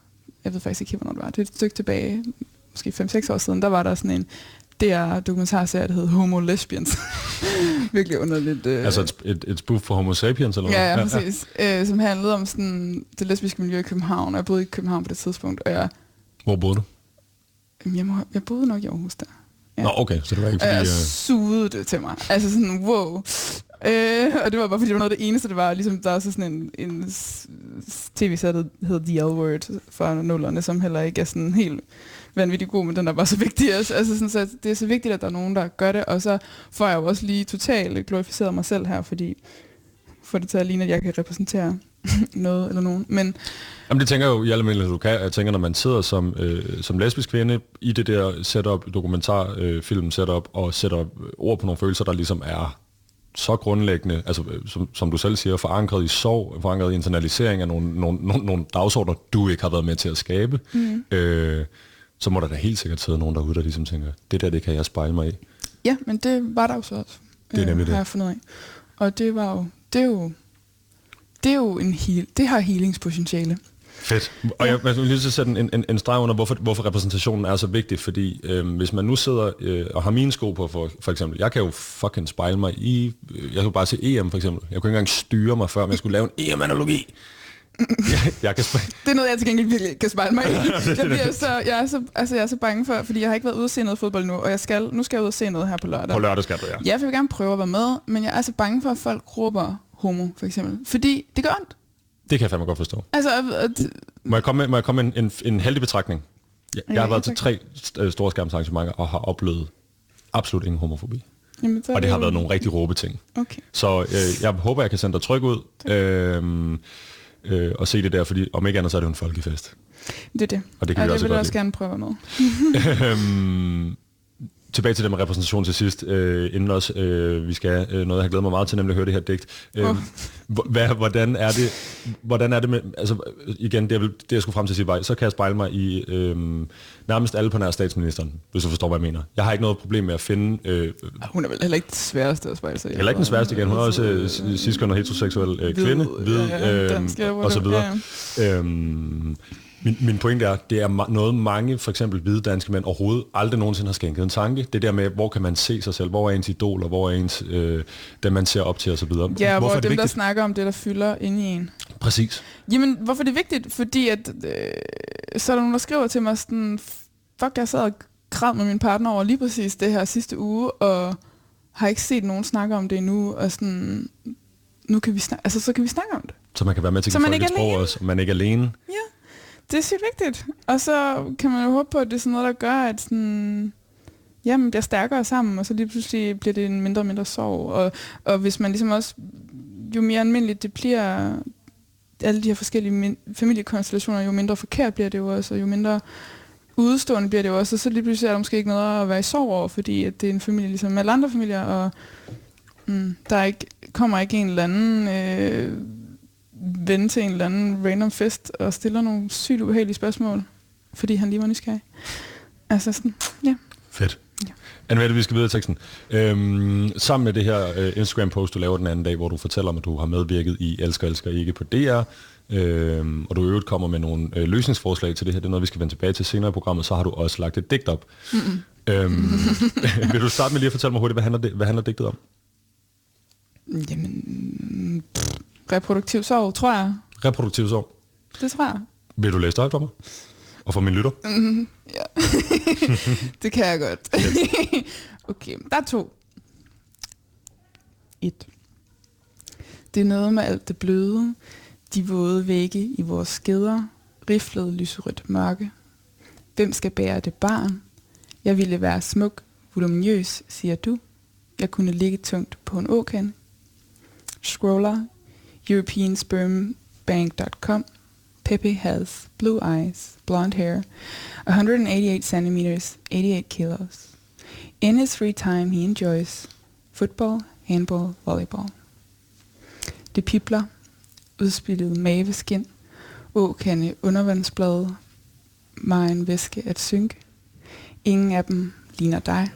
Speaker 2: jeg ved faktisk ikke, hvornår det var, det er et stykke tilbage, måske 5-6 år siden, der var der sådan en det er dokumentarserie, der hedder Homo Lesbians. Virkelig underligt. Øh...
Speaker 1: Altså et, et, et spoof for Homo sapiens, eller
Speaker 2: hvad? Ja, ja, præcis. Ja. Øh, som handlede om sådan, det lesbiske miljø i København, og jeg boede i København på det tidspunkt. Og jeg,
Speaker 1: Hvor boede du?
Speaker 2: Jeg, må, jeg boede nok i Aarhus der.
Speaker 1: Ja. Nå, okay, så det var ikke fordi...
Speaker 2: Jeg øh... sugede det til mig. Altså sådan, wow. Øh, og det var bare fordi, det var noget af det eneste, det var ligesom, der er så sådan en, en tv-serie, der hedder The L-Word fra nullerne, som heller ikke er sådan helt vanvittigt god, men den er bare så vigtig. Altså, altså sådan, så det er så vigtigt, at der er nogen, der gør det, og så får jeg jo også lige totalt glorificeret mig selv her, fordi for det til at ligne, at jeg kan repræsentere noget eller nogen. Men,
Speaker 1: Jamen det tænker jeg jo i alle du kan. Jeg tænker, når man sidder som, øh, som lesbisk kvinde i det der setup, dokumentarfilm øh, setup, og sætter ord på nogle følelser, der ligesom er så grundlæggende, altså øh, som, som du selv siger, forankret i sorg, forankret i internalisering af nogle, nogle, nogle, nogle dagsordner, du ikke har været med til at skabe, mm. øh, så må der da helt sikkert sidde nogen derude, der ligesom tænker, det der, det kan jeg spejle mig i.
Speaker 2: Ja, men det var der jo så også.
Speaker 1: Det er nemlig øh, det.
Speaker 2: Har jeg fundet af. Og det var jo, det er jo, det er jo en heal, det har healingspotentiale.
Speaker 1: Fedt. Og jeg, jeg vil lige sætte en, en, en streg under, hvorfor, hvorfor repræsentationen er så vigtig, fordi øh, hvis man nu sidder øh, og har mine sko på, for, for eksempel, jeg kan jo fucking spejle mig i, øh, jeg kan bare se EM for eksempel, jeg kunne ikke engang styre mig før, men jeg skulle lave en EM-analogi. Jeg, jeg kan spejle.
Speaker 2: Det er noget, jeg til gengæld virkelig kan spejle mig i. Jeg, bliver så, jeg, er så, altså, jeg er så bange for, fordi jeg har ikke været ude og se noget fodbold nu, og jeg skal, nu skal jeg ud og se noget her på lørdag.
Speaker 1: På lørdag skal du, ja.
Speaker 2: Ja, for jeg vil gerne prøve at være med, men jeg er så bange for, at folk råber homo, for eksempel. Fordi det gør ondt.
Speaker 1: Det kan jeg fandme godt forstå.
Speaker 2: Altså, at,
Speaker 1: må jeg komme med, må jeg komme med en, en, en heldig betragtning? Jeg, jeg har været til tre øh, store skærmsarrangementer og har oplevet absolut ingen homofobi. Jamen, og det har været nogle rigtig råbe ting.
Speaker 2: Okay.
Speaker 1: Så øh, jeg håber, jeg kan sende dig tryk ud øh, øh, og se det der, fordi om ikke andet, så er det jo en folkefest.
Speaker 2: Det er det.
Speaker 1: Og det kan
Speaker 2: ja,
Speaker 1: vi
Speaker 2: det
Speaker 1: også
Speaker 2: vil jeg også gerne prøve med.
Speaker 1: øhm, tilbage til det med repræsentation til sidst, øh, inden også øh, vi skal øh, noget, jeg har glædet mig meget til, nemlig at høre det her digt. Øh, oh. hvad, hvordan, er det, hvordan er det med, altså igen, det, er, det jeg skulle frem til at sige, bare, så kan jeg spejle mig i øh, nærmest alle på nær statsministeren, hvis du forstår, hvad jeg mener. Jeg har ikke noget problem med at finde... Øh,
Speaker 2: hun er vel heller ikke den sværeste at spejle sig
Speaker 1: Heller ikke den sværeste igen. Hun er også øh, og heteroseksuel øh, kvinde, hvid, øh, og så videre. Ja. Øh, min, min pointe er, det er noget mange, for eksempel hvide danske mænd, overhovedet aldrig nogensinde har skænket en tanke. Det der med, hvor kan man se sig selv, hvor er ens idol, og hvor er ens, øh, dem man ser op til osv.
Speaker 2: Ja, hvorfor hvor er dem, vigtigt? der snakker om det, der fylder inde i en.
Speaker 1: Præcis.
Speaker 2: Jamen, hvorfor er det vigtigt? Fordi at, øh, så er der nogen, der skriver til mig sådan, fuck, jeg sad og græd med min partner over lige præcis det her sidste uge, og har ikke set nogen snakke om det endnu, og sådan, nu kan vi snakke, altså så kan vi snakke om det.
Speaker 1: Så man kan være med til at give folk et sprog også, og man er ikke alene.
Speaker 2: Ja. Det er sygt vigtigt. Og så kan man jo håbe på, at det er sådan noget, der gør, at sådan, ja, man bliver stærkere sammen, og så lige pludselig bliver det en mindre og mindre sorg. Og, og hvis man ligesom også, jo mere almindeligt det bliver, alle de her forskellige familiekonstellationer, jo mindre forkert bliver det jo også, og jo mindre udstående bliver det jo også, og så lige pludselig er der måske ikke noget at være i sorg over, fordi at det er en familie ligesom alle andre familier, og mm, der er ikke, kommer ikke en eller anden øh, ven til en eller anden random fest og stiller nogle sygt ubehagelige spørgsmål, fordi han lige var nysgerrig. Altså sådan, ja.
Speaker 1: Fedt. Ja. Anne vi skal videre i teksten. Øhm, sammen med det her øh, Instagram-post, du laver den anden dag, hvor du fortæller om, at du har medvirket i Elsker, Elsker Ikke på DR, øhm, og du øvrigt kommer med nogle øh, løsningsforslag til det her, det er noget, vi skal vende tilbage til senere i programmet, så har du også lagt et digt op. Mm-mm. Øhm, vil du starte med lige at fortælle mig hurtigt, hvad handler, det, hvad handler digtet om?
Speaker 2: Jamen, pff, reproduktiv sorg, tror jeg.
Speaker 1: Reproduktiv sorg?
Speaker 2: Det tror jeg.
Speaker 1: Vil du læse det for mig? Og for min lytter?
Speaker 2: Mm-hmm, ja. det kan jeg godt. okay, der er to. Et. Det er noget med alt det bløde, de våde vægge i vores skeder, riflet lyserødt mørke. Hvem skal bære det barn? Jeg ville være smuk, voluminøs, siger du. Jeg kunne ligge tungt på en åkande. Scroller EuropeanSpermBank.com. Pepe has blue eyes, blonde hair, 188 centimeters, 88 kilos. In his free time, he enjoys football, handball, volleyball. Det pipler, udspillet maveskin, åkande undervandsblade, mig en væske at synke. Ingen af dem ligner dig.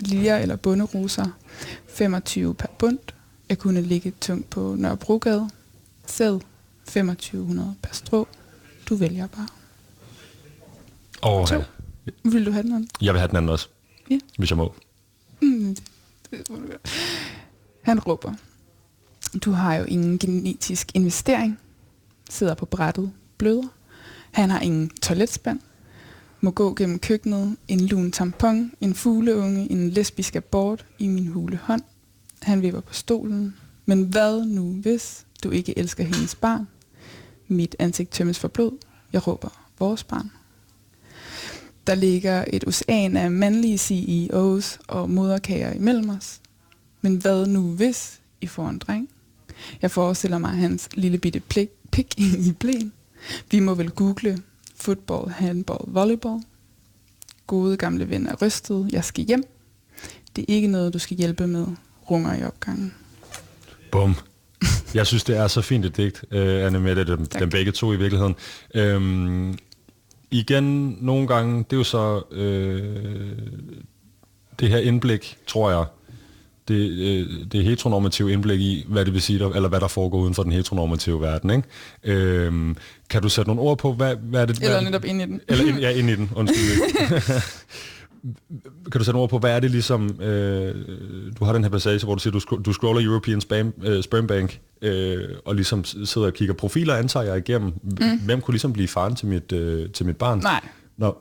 Speaker 2: Liljer eller bunderoser, 25 per bund, jeg kunne ligge tungt på Nørrebrogade. Sæd 2500 per strå. Du vælger bare.
Speaker 1: Åh,
Speaker 2: ja. Vil du have den anden?
Speaker 1: Jeg vil have den anden også.
Speaker 2: Ja.
Speaker 1: Hvis jeg må.
Speaker 2: Mm, Han råber. Du har jo ingen genetisk investering. Sidder på brættet. Bløder. Han har ingen toiletspand. Må gå gennem køkkenet. En lun tampon. En fugleunge. En lesbisk abort i min hule hånd han vipper på stolen. Men hvad nu, hvis du ikke elsker hendes barn? Mit ansigt tømmes for blod. Jeg råber, vores barn. Der ligger et ocean af mandlige CEOs og moderkager imellem os. Men hvad nu, hvis I får en dreng? Jeg forestiller mig hans lille bitte plik, pik i blæen. Vi må vel google football, handball, volleyball. Gode gamle ven er rystet. Jeg skal hjem. Det er ikke noget, du skal hjælpe med. Runger i opgangen.
Speaker 1: Bum. Jeg synes, det er så fint et digt, uh, Anne Mette, dem, dem begge to i virkeligheden. Øhm, igen, nogle gange, det er jo så øh, det her indblik, tror jeg, det, øh, det heteronormative indblik i, hvad det vil sige, der, eller hvad der foregår uden for den heteronormative verden. Ikke? Øhm, kan du sætte nogle ord på, hvad, hvad er det?
Speaker 2: Eller
Speaker 1: hvad,
Speaker 2: netop ind i den.
Speaker 1: Eller ind, ja, ind i den, undskyld. kan du sætte ord på, hvad er det ligesom, øh, du har den her passage, hvor du siger, du, du scroller European Spam, øh, Sperm Bank, øh, og ligesom sidder og kigger profiler, antager jeg igennem. Mm. Hvem kunne ligesom blive faren til mit, øh, til mit barn?
Speaker 2: Nej.
Speaker 1: Nå,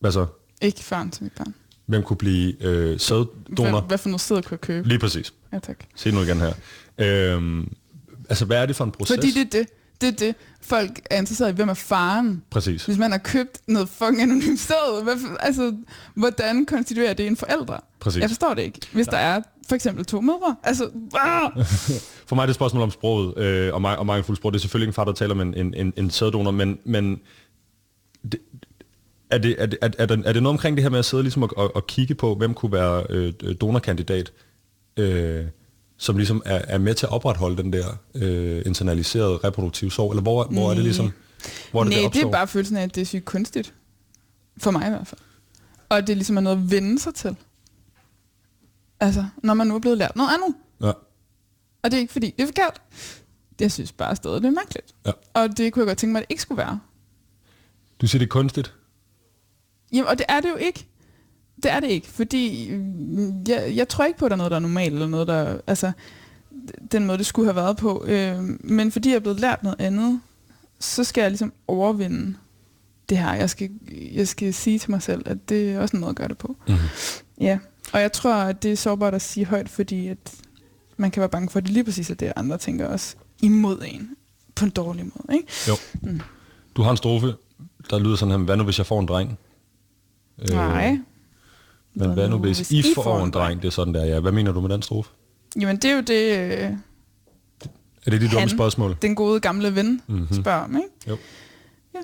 Speaker 1: hvad så?
Speaker 2: Ikke faren til mit barn.
Speaker 1: Hvem kunne blive øh, sæddonor?
Speaker 2: Hvad, hvad for noget sæd kunne jeg købe?
Speaker 1: Lige præcis.
Speaker 2: Ja, tak.
Speaker 1: Se nu igen her. Øhm, altså, hvad er det for en proces?
Speaker 2: Fordi det er det. Det er det. Folk er interesseret i, hvem er faren.
Speaker 1: Præcis.
Speaker 2: Hvis man har købt noget fucking anonymt sæd, hvad, altså, hvordan konstituerer det en forældre?
Speaker 1: Præcis.
Speaker 2: Jeg forstår det ikke. Hvis der er for eksempel to mødre. Altså, ah!
Speaker 1: For mig er det et spørgsmål om sproget, øh, og, mig, og mindful sprog. Det er selvfølgelig en far, der taler med en, en, en, sæddonor, men, men det, er, det, er, det, er, er, det, er det noget omkring det her med at sidde ligesom og, og, og kigge på, hvem kunne være øh, donorkandidat, øh, som ligesom er, er med til at opretholde den der øh, internaliserede reproduktive sorg, eller hvor, hvor er det ligesom, hvor er det,
Speaker 2: Nej,
Speaker 1: det
Speaker 2: det er bare følelsen af, at det er sygt kunstigt. For mig i hvert fald. Og det ligesom er noget at vende sig til. Altså, når man nu er blevet lært noget andet.
Speaker 1: Ja,
Speaker 2: Og det er ikke fordi, det er forkert. Jeg synes bare stadig, det er mærkeligt.
Speaker 1: ja.
Speaker 2: Og det kunne jeg godt tænke mig, at det ikke skulle være.
Speaker 1: Du siger, det er kunstigt?
Speaker 2: Jamen, og det er det jo ikke. Det er det ikke, fordi mm, jeg, jeg tror ikke på, at der er noget, der er normalt, eller noget, der... Altså, den måde, det skulle have været på. Øh, men fordi jeg er blevet lært noget andet, så skal jeg ligesom overvinde det her. Jeg skal, jeg skal sige til mig selv, at det er også en måde at gøre det på.
Speaker 1: Mm-hmm.
Speaker 2: Ja, og jeg tror, at det er sårbart at sige højt, fordi at man kan være bange for, at det lige præcis er det, andre tænker også imod en. På en dårlig måde, ikke?
Speaker 1: Jo.
Speaker 2: Mm.
Speaker 1: Du har en strofe, der lyder sådan her, hvad nu hvis jeg får en dreng? Øh,
Speaker 2: Nej.
Speaker 1: Men hvad nu hvis I får en dreng? Det er sådan der, ja. Hvad mener du med den strofe?
Speaker 2: Jamen, det er jo det, øh,
Speaker 1: Er det de dumme spørgsmål?
Speaker 2: den gode gamle ven
Speaker 1: Mhm.
Speaker 2: mm-hmm. spørger om, ikke?
Speaker 1: Jo.
Speaker 2: Ja.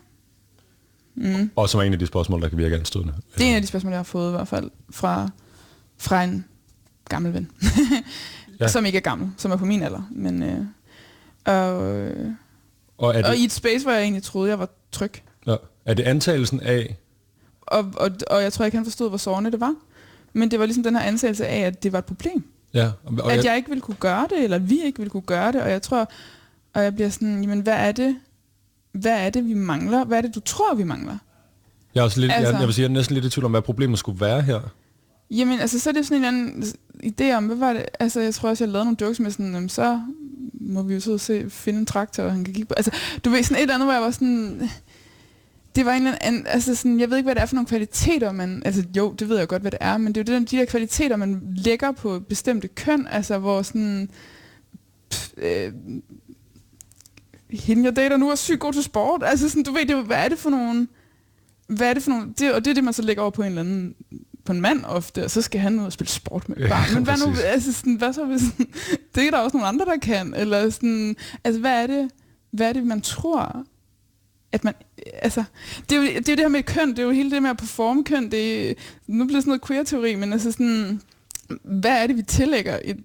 Speaker 2: Mm.
Speaker 1: Og som er en af de spørgsmål, der kan virke anstødende.
Speaker 2: Det er en af de spørgsmål, jeg har fået i hvert fald fra, fra en gammel ven.
Speaker 1: Ja.
Speaker 2: Som ikke er gammel, som er på min alder. Men, øh, og, øh,
Speaker 1: Og er
Speaker 2: og i
Speaker 1: det,
Speaker 2: et space, hvor jeg egentlig troede, jeg var tryg.
Speaker 1: ja, er det antagelsen af,
Speaker 2: Og, og, og jeg tror ikke, han forstod, hvor sårende det var. Men det var ligesom den her ansættelse af, at det var et problem.
Speaker 1: ja, og, og
Speaker 2: at jeg ikke ville kunne gøre det, eller vi ikke ville kunne gøre det, og jeg tror, og jeg bliver sådan, jamen hvad er det, hvad er det, vi mangler? Hvad er det, du tror, vi mangler?
Speaker 1: jeg, er også lidt, altså,
Speaker 2: Altså-
Speaker 1: jeg, jeg vil sige, jeg er næsten lidt i tvivl om, hvad problemet skulle være her.
Speaker 2: Jamen, altså, så er det sådan en anden idé om, hvad var det? Altså, jeg tror også, jeg lavede nogle jokes med sådan, jamen, så må vi jo så se, finde en traktor, han kan kigge på. Altså, du ved, sådan et eller andet, hvor jeg var sådan... Det var en eller anden, altså sådan, jeg ved ikke, hvad det er for nogle kvaliteter, man, altså jo, det ved jeg godt, hvad det er, men det er jo det, de der kvaliteter, man lægger på bestemte køn, altså hvor sådan, pff, øh, hende jeg dater nu er sygt god til sport, altså sådan, du ved, det, hvad er det for nogle, hvad er det for nogle, det, og det er det, man så lægger over på en eller anden, på en mand ofte, og så skal han ud og spille sport med et
Speaker 1: Ja,
Speaker 2: barn. Men hvad nu, altså sådan, hvad så hvis, det er der også nogle andre, der kan, eller sådan, altså hvad er det, hvad er det, man tror, at man, altså, det er jo det, er jo det her med køn, det er jo hele det med at performe køn, det er, nu bliver det sådan noget queer-teori, men altså sådan, hvad er det, vi tillægger et,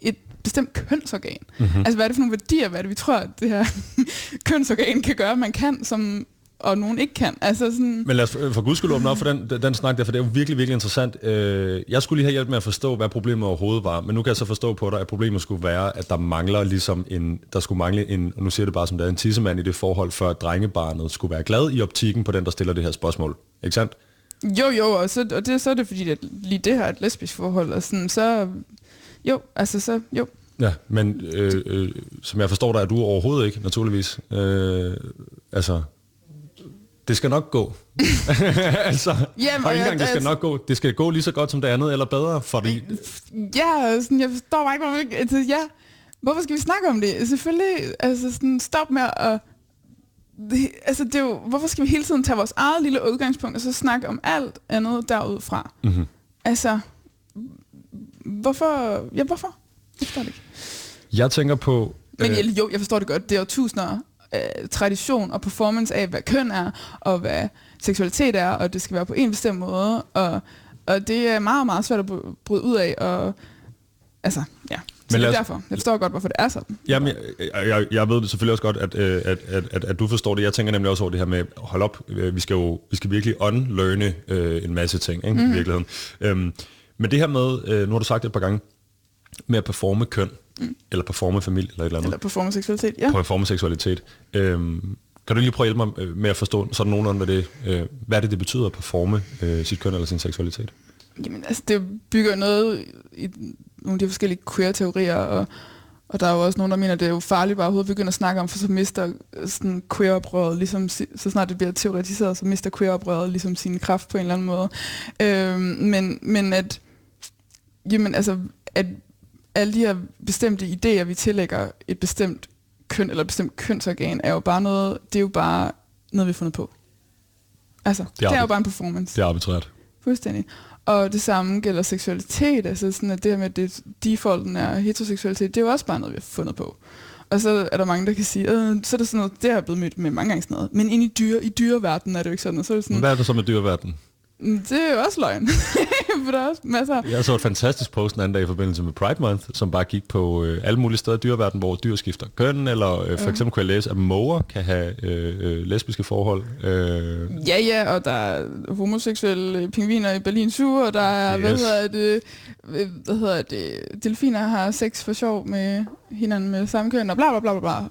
Speaker 2: et bestemt kønsorgan?
Speaker 1: Mm-hmm.
Speaker 2: Altså, hvad er det for nogle værdier, hvad er det, vi tror, at det her kønsorgan kan gøre, man kan, som, og nogen ikke kan? Altså sådan,
Speaker 1: Men lad os for for guds skyld åbne op for den, den, snak der, for det er jo virkelig, virkelig interessant. Øh, jeg skulle lige have hjælp med at forstå, hvad problemet overhovedet var, men nu kan jeg så forstå på dig, at problemet skulle være, at der mangler ligesom en, der skulle mangle en, og nu siger det bare som det er, en tissemand i det forhold, før drengebarnet skulle være glad i optikken på den, der stiller det her spørgsmål. Ikke sandt?
Speaker 2: jo, jo, og, så, og det, så er det fordi, at lige det her er et lesbisk forhold, og sådan, så, jo, altså så, jo.
Speaker 1: Ja, men øh, øh, som jeg forstår dig, er du overhovedet ikke, naturligvis. Øh, altså, det skal nok gå. altså,
Speaker 2: Jamen,
Speaker 1: og ikke engang, det skal
Speaker 2: altså-
Speaker 1: nok gå. Det skal gå lige så godt som det andet, eller bedre, fordi
Speaker 2: Ja, sådan, jeg forstår bare ikke, hvorfor, altså, ja, hvorfor skal vi snakke om det? Selvfølgelig, altså sådan, stop med at... Det, altså, det er jo, hvorfor skal vi hele tiden tage vores eget lille udgangspunkt, og så snakke om alt andet derudfra?
Speaker 1: Mhm.
Speaker 2: Altså, hvorfor? Ja, hvorfor? Jeg forstår det ikke.
Speaker 1: jeg tænker på...
Speaker 2: Men
Speaker 1: øh,
Speaker 2: øh, jo, jeg forstår det godt. Det er jo tusinder øh, tradition og performance af, hvad køn er, og hvad seksualitet er, og det skal være på en bestemt måde, og, og det er meget, meget svært at bry- bryde ud af, og altså, ja. Så
Speaker 1: Men
Speaker 2: det er derfor. Jeg forstår godt, hvorfor det er sådan.
Speaker 1: Jamen, jeg, jeg, jeg ved det selvfølgelig også godt, at, øh, at, at, at, at du forstår det. Jeg tænker nemlig også over det her med, hold op, øh, vi skal jo vi skal virkelig unlearne øh, en masse ting ikke, mm. i virkeligheden. Øhm, men det her med, øh, nu har du sagt det et par gange, med at performe køn, mm. eller performe familie, eller et eller andet,
Speaker 2: Eller performance seksualitet, ja.
Speaker 1: performe seksualitet. Øhm, kan du lige prøve at hjælpe mig øh, med at forstå sådan nogenlunde, hvad det, øh, hvad det, det betyder at performe øh, sit køn eller sin seksualitet?
Speaker 2: Jamen, altså, det bygger noget i nogle af de forskellige queer-teorier, og, og der er jo også nogen, der mener, at det er jo farligt bare overhovedet at begynde at snakke om, for så mister øh, sådan queer-oprøret, ligesom, så snart det bliver teoretiseret, så mister queer-oprøret ligesom sin kraft på en eller anden måde. Øhm, men, men at, jamen, altså, at alle de her bestemte idéer, vi tillægger et bestemt køn eller et bestemt kønsorgan, er jo bare noget, det er jo bare noget, vi har fundet på. Altså, det er, det er jo bare en performance.
Speaker 1: Det er arbitrært.
Speaker 2: Fuldstændig. Og det samme gælder seksualitet, altså sådan at det her med, at det, defaulten er heteroseksualitet, det er jo også bare noget, vi har fundet på. Og så er der mange, der kan sige, øh, så er det sådan noget, det har jeg blevet mødt med mange gange sådan noget. Men ind i dyre, i dyreverdenen er det jo ikke sådan. Og så er det sådan,
Speaker 1: Hvad er det så med dyreverdenen?
Speaker 2: "Mm, det er jo også løgn. For der er også masser.
Speaker 1: Jeg så et fantastisk post den anden dag i forbindelse med Pride Month, som bare gik på øh, alle mulige steder i dyreverdenen, hvor dyr skifter køn, eller øh, for eksempel kunne jeg læse, at måger kan have øh, øh, lesbiske forhold. Øh,
Speaker 2: Ja, ja, og der er homoseksuelle pingviner i Berlin Zoo, og der er, yes. hvad hedder det, øh, hvad hedder det, delfiner har sex for sjov med hinanden med samme køn, og bla bla bla bla.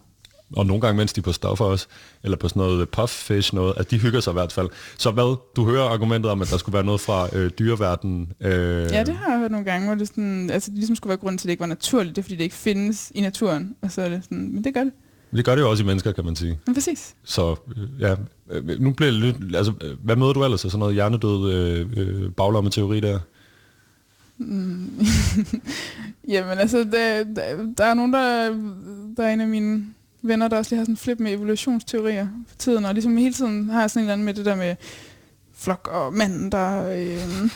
Speaker 1: Og nogle gange, mens de er på stoffer også, eller på sådan noget pufffish noget, at de hygger sig i hvert fald. Så hvad, du hører argumentet om, at der skulle være noget fra øh, dyreverdenen. Øh,
Speaker 2: Ja, det har jeg hørt nogle gange, hvor det, sådan, altså, det ligesom skulle være grunden til, at det ikke var naturligt. Det er, fordi det ikke findes i naturen. Og så er det sådan, men det gør det.
Speaker 1: Det gør det jo også i mennesker, kan man sige.
Speaker 2: Men præcis.
Speaker 1: Så øh, ja, øh, nu bliver det lidt, altså, øh, hvad møder du ellers? Sådan noget hjernedød øh, øh, baglomme-teori der?
Speaker 2: Jamen altså, der, der, der er nogen, der, der er en af mine venner, der også lige har sådan en flip med evolutionsteorier for tiden, og ligesom hele tiden har jeg sådan en eller anden med det der med flok og manden, der øh,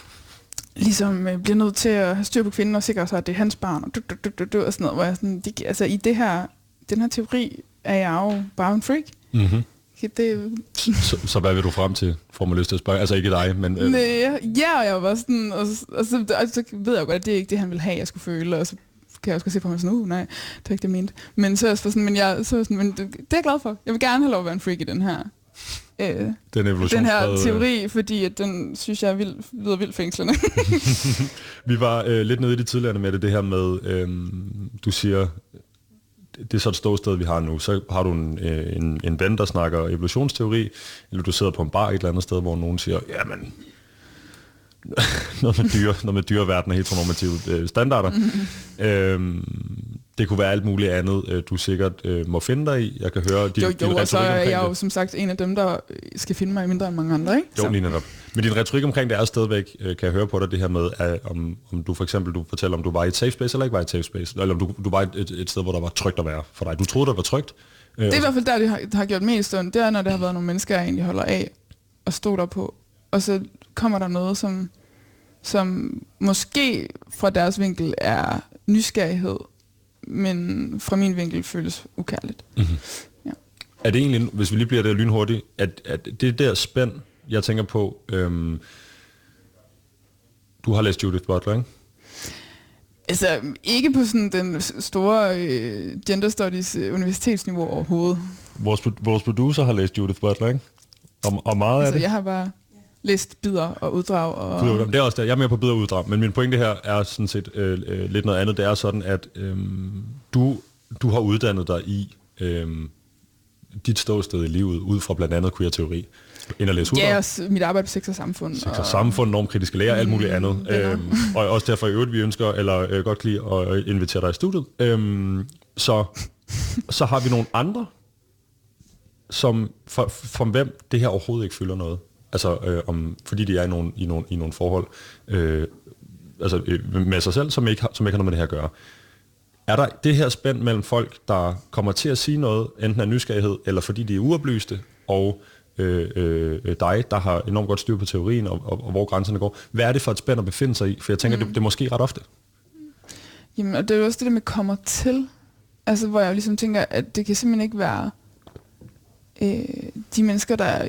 Speaker 2: ligesom øh, bliver nødt til at have styr på kvinden og sikre sig, at det er hans barn, og, du, du, du, du, du, og sådan noget, hvor jeg sådan, det, altså i det her, den her teori er jeg jo bare en freak.
Speaker 1: Mm-hmm.
Speaker 2: Det,
Speaker 1: Så, så hvad vil du frem til, får man lyst til at spørge? Altså ikke dig, men... Øh,
Speaker 2: Nej, ja, og jeg var sådan, og, så- og, så, og så ved jeg jo godt, at det er ikke det, han ville have, jeg skulle føle, og så kan jeg også godt se på mig sådan, uh, nej, det er ikke det, jeg mente. Men så er jeg sådan, men, jeg, så sådan, men det, det er jeg glad for. Jeg vil gerne have lov at være en freak i den her, øh,
Speaker 1: den
Speaker 2: den her teori, fordi at den synes jeg er vild, lyder vildt fængslende.
Speaker 1: Vi var øh, lidt nede i det tidligere med det, det her med, øh, du siger, det er så et ståsted, vi har nu. Så har du en, øh, en, en ven, der snakker evolutionsteori, eller du sidder på en bar et eller andet sted, hvor nogen siger, jamen, noget med dyre, noget med dyreverden og heteronormative øh, standarder. Mm-hmm. Øhm, det kunne være alt muligt andet, øh, du sikkert øh, må finde dig i. Jeg kan høre din,
Speaker 2: jo,
Speaker 1: din
Speaker 2: jo, så
Speaker 1: retorik
Speaker 2: er
Speaker 1: omkring
Speaker 2: jeg
Speaker 1: det.
Speaker 2: jo som sagt en af dem, der øh, skal finde mig mindre end mange andre, ikke?
Speaker 1: Jo,
Speaker 2: Så-
Speaker 1: lige netop. Men din retorik omkring det er stadigvæk, øh, kan jeg høre på dig, det her med, at, om, om du for eksempel, du fortæller, om du var i et safe space eller ikke var i et safe space, eller om du, du var et, et, sted, hvor der var trygt at være for dig. Du troede, der var trygt. Øh,
Speaker 2: Det er i hvert fald der, det har, det har gjort mest ondt. Det er, når det har været nogle mennesker, jeg egentlig holder af og stå der på. Og så kommer der noget, som, som måske fra deres vinkel er nysgerrighed, men fra min vinkel føles ukærligt.
Speaker 1: Er det egentlig, hvis vi lige bliver der lynhurtigt, at, at det der spænd, jeg tænker på, øhm, du har læst Judith Butler, ikke?
Speaker 2: Altså, ikke på sådan den store øh, gender studies øh, universitetsniveau overhovedet.
Speaker 1: Vores, vores producer har læst Judith Butler, ikke? Og, og meget af
Speaker 2: Altså,
Speaker 1: det.
Speaker 2: jeg har bare læst bidder og uddrag. Og,
Speaker 1: Bidder- Det er også der. Jeg er mere på bidder uddrag, men min pointe her er sådan set øh, øh, lidt noget andet. Det er sådan, at øh, du, du har uddannet dig i øh, dit ståsted i livet, ud fra blandt andet queer-teori. Ind at læse uddrag.
Speaker 2: ja, også mit arbejde på sex og samfund.
Speaker 1: sex og samfund, normkritiske lærer, alt muligt andet.
Speaker 2: venner.
Speaker 1: Øhm, og også derfor i øvrigt, vi ønsker, eller øh, godt lide at invitere dig i studiet. Øhm, så, så har vi nogle andre som for, for hvem det her overhovedet ikke fylder noget. Altså, øh, om, fordi de er i nogle, i nogle, i nogle forhold øh, altså, øh, med sig selv, som ikke, har, som ikke har noget med det her at gøre. Er der det her spænd mellem folk, der kommer til at sige noget, enten af nysgerrighed, eller fordi de er uoplyste, og øh, øh, dig, der har enormt godt styr på teorien, og, og, og hvor grænserne går. Hvad er det for et spænd at befinde sig i? For jeg tænker, mm. det, det er måske ret ofte.
Speaker 2: Jamen, og det er jo også det der med kommer til. Altså, hvor jeg ligesom tænker, at det kan simpelthen ikke være øh, de mennesker, der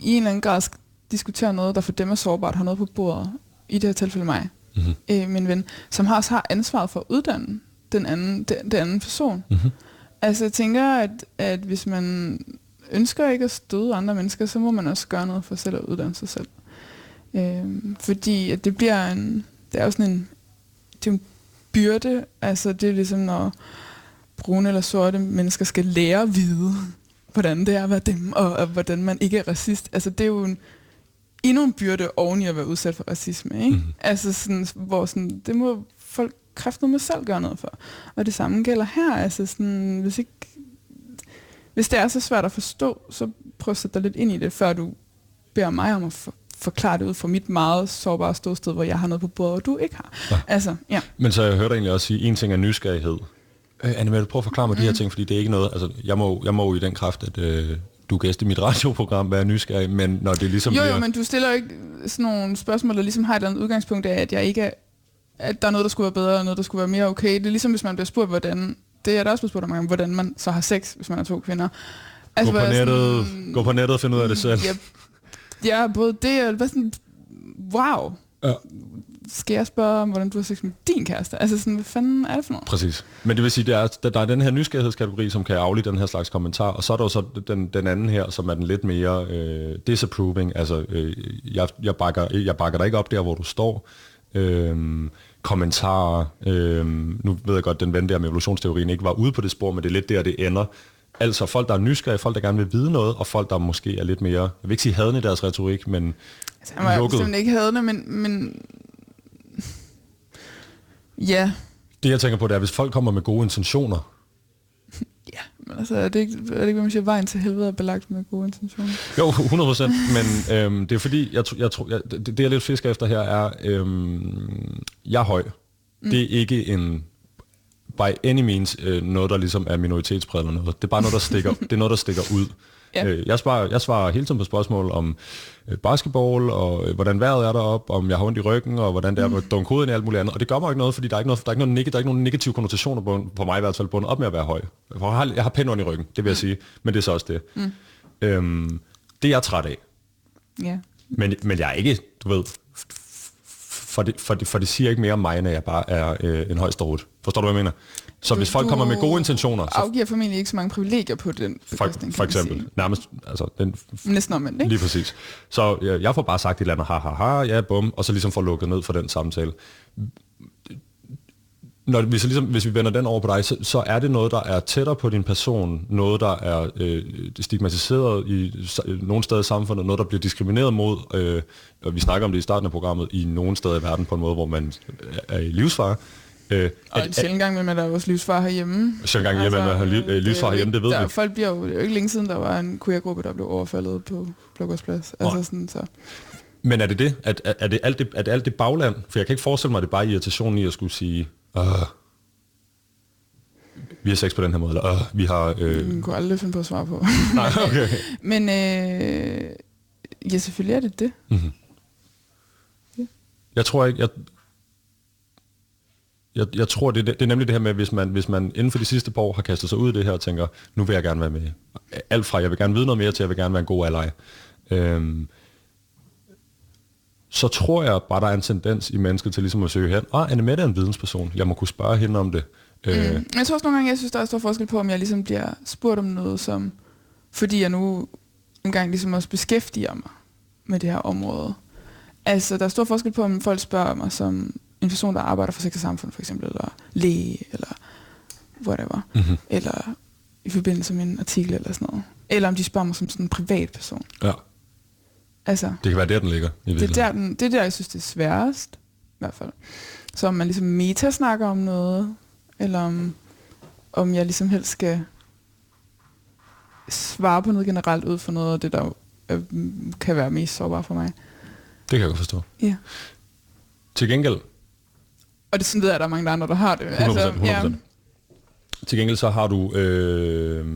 Speaker 2: i, en eller anden grad diskuterer noget, der for dem er sårbart, har noget på bordet. I det her tilfælde mig, mm-hmm. øh, min ven, som har også har ansvaret for at uddanne den anden, den, den anden person. Mm-hmm. Altså, jeg tænker, at, at hvis man ønsker ikke at støde andre mennesker, så må man også gøre noget for selv at uddanne sig selv. Øh, fordi at det bliver en, det er jo sådan en, det er en byrde, altså det er ligesom når brune eller sorte mennesker skal lære at vide, hvordan det er at være dem, og, og hvordan man ikke er racist. Altså det er jo en, endnu en byrde oven i at være udsat for racisme, ikke? Mm-hmm. Altså sådan, hvor sådan, det må folk kræftet med selv gøre noget for. Og det samme gælder her, altså sådan, hvis ikke hvis det er så svært at forstå, så prøv at sætte dig lidt ind i det, før du beder mig om at for, forklare det ud fra mit meget sårbare ståsted, hvor jeg har noget på bordet, og du ikke har. Ja. Altså, ja.
Speaker 1: Men så jeg hørte egentlig også sige, en ting er nysgerrighed. Øh, Anne, prøv at forklare mig mm. de her mm. ting, fordi det er ikke noget, altså jeg må, jeg må jo i den kraft, at øh, du gæst i mit radioprogram, være nysgerrig, men når det ligesom
Speaker 2: Jo,
Speaker 1: bliver...
Speaker 2: jo, men du stiller jo ikke sådan nogle spørgsmål, der ligesom har et eller andet udgangspunkt af, at jeg ikke er, at der er noget, der skulle være bedre, og noget, der skulle være mere okay. Det er ligesom, hvis man bliver spurgt, hvordan det er der også blevet spurgt om, hvordan man så har sex, hvis man er to kvinder.
Speaker 1: Altså, gå, på nettet, sådan, gå på nettet og finde ud af det selv.
Speaker 2: Ja, ja både det og sådan, wow. Ja. Skal jeg spørge om, hvordan du har sex med din kæreste? Altså sådan, hvad fanden er det for noget?
Speaker 1: Præcis. Men det vil sige, der er, der, er den her nysgerrighedskategori, som kan aflige den her slags kommentar, og så er der jo så den, den anden her, som er den lidt mere øh, disapproving. Altså, øh, jeg, jeg, bakker, jeg bakker dig ikke op der, hvor du står. Øh, kommentarer. Øhm, nu ved jeg godt, den ven der med evolutionsteorien ikke var ude på det spor, men det er lidt der, det ender. Altså folk, der er nysgerrige, folk, der gerne vil vide noget, og folk, der måske er lidt mere, jeg vil ikke sige hadende i deres retorik, men
Speaker 2: altså, han var lukket. simpelthen ikke hadende, men, men ja.
Speaker 1: Det jeg tænker på, det er, hvis folk kommer med gode intentioner,
Speaker 2: Ja, men altså, er det ikke, er det ikke, hvad man siger, vejen til helvede er belagt med gode intentioner?
Speaker 1: Jo, 100 procent, men øhm, det er fordi, jeg, jeg, jeg, det, det jeg lidt fisker efter her er, øhm, jeg er høj. Mm. Det er ikke en by any means øh, noget, der ligesom er minoritetspræget eller noget. Det er bare noget, der stikker, det er noget, der stikker ud. Ja. Øh, jeg, svarer, jeg svarer hele tiden på spørgsmål om øh, basketball, og øh, hvordan vejret er deroppe, om jeg har ondt i ryggen, og hvordan det er mm. dunkoden og alt muligt andet. Og det gør mig ikke noget, fordi der er ikke, noget, der er ikke, noget, der er ikke nogen negative konnotationer på, på mig i hvert fald, bundet op med at være høj. Jeg har, jeg har pænt ondt i ryggen, det vil jeg mm. sige, men det er så også det. Mm. Øhm, det er jeg træt af.
Speaker 2: Ja.
Speaker 1: Men, men jeg er ikke, du ved, for det, for, det, for det siger ikke mere om mig, end jeg bare er øh, en højst Forstår du, hvad jeg mener? Så du, hvis folk kommer med gode intentioner... Så
Speaker 2: afgiver formentlig ikke så mange privilegier på den
Speaker 1: for, for eksempel. Nærmest, altså... Den,
Speaker 2: Næsten omvendt, ikke?
Speaker 1: Lige præcis. Så ja, jeg får bare sagt et eller andet, ha, ha, ha, ja, bum, og så ligesom får lukket ned for den samtale. Når vi så ligesom, hvis vi vender den over på dig, så, så er det noget, der er tættere på din person, noget, der er øh, stigmatiseret i nogle steder i samfundet, noget, der bliver diskrimineret mod, øh, og vi snakker om det i starten af programmet, i nogle steder i verden på en måde, hvor man er i livsfare.
Speaker 2: Øh, og en sjældent gang med, at der er vores livsfar herhjemme.
Speaker 1: Sjældent gang hjemme, altså, med at have livsfar herhjemme, det ved
Speaker 2: der,
Speaker 1: vi.
Speaker 2: Folk bliver jo, det er jo ikke længe siden, der var en queer-gruppe, der blev overfaldet på Blågårdsplads. Altså sådan, så.
Speaker 1: Men er det det? Er, er, er, det alt det? er det alt det bagland? For jeg kan ikke forestille mig, at det er bare irritation i at skulle sige, vi har sex på den her måde, eller vi har... Øh...
Speaker 2: Jeg kunne aldrig finde på at svare på.
Speaker 1: Nej, okay.
Speaker 2: Men øh, ja, selvfølgelig er det det. Mm-hmm.
Speaker 1: Ja. Jeg tror ikke, jeg, jeg, jeg tror, det, det er nemlig det her med, hvis man, hvis man inden for de sidste par år har kastet sig ud i det her og tænker, nu vil jeg gerne være med. Alt fra, jeg vil gerne vide noget mere til, jeg vil gerne være en god ally. Øhm, så tror jeg bare, der er en tendens i mennesket til ligesom at søge hen. Ah, Anne Mette er en vidensperson. Jeg må kunne spørge hende om det.
Speaker 2: Øh, mm. Øh. Jeg tror også nogle gange, jeg synes, der er stor forskel på, om jeg ligesom bliver spurgt om noget, som, fordi jeg nu engang ligesom også beskæftiger mig med det her område. Altså, der er stor forskel på, om folk spørger mig som en person, der arbejder for sex og samfund, for eksempel, eller læge, eller whatever, mm-hmm. eller i forbindelse med en artikel eller sådan noget. Eller om de spørger mig som sådan en privat person.
Speaker 1: Ja.
Speaker 2: Altså,
Speaker 1: det kan være der, den ligger.
Speaker 2: I det, er der, den, det er der, jeg synes, det er sværest. I hvert fald. Så om man ligesom meta snakker om noget, eller om, om jeg ligesom helst skal svare på noget generelt ud for noget af det, der øh, kan være mest sårbart for mig.
Speaker 1: Det kan jeg godt forstå.
Speaker 2: Ja.
Speaker 1: Til gengæld,
Speaker 2: Og det sådan ved jeg, at der er mange andre, der har det.
Speaker 1: 100%, 100%.
Speaker 2: ja.
Speaker 1: Til gengæld så har du, øh,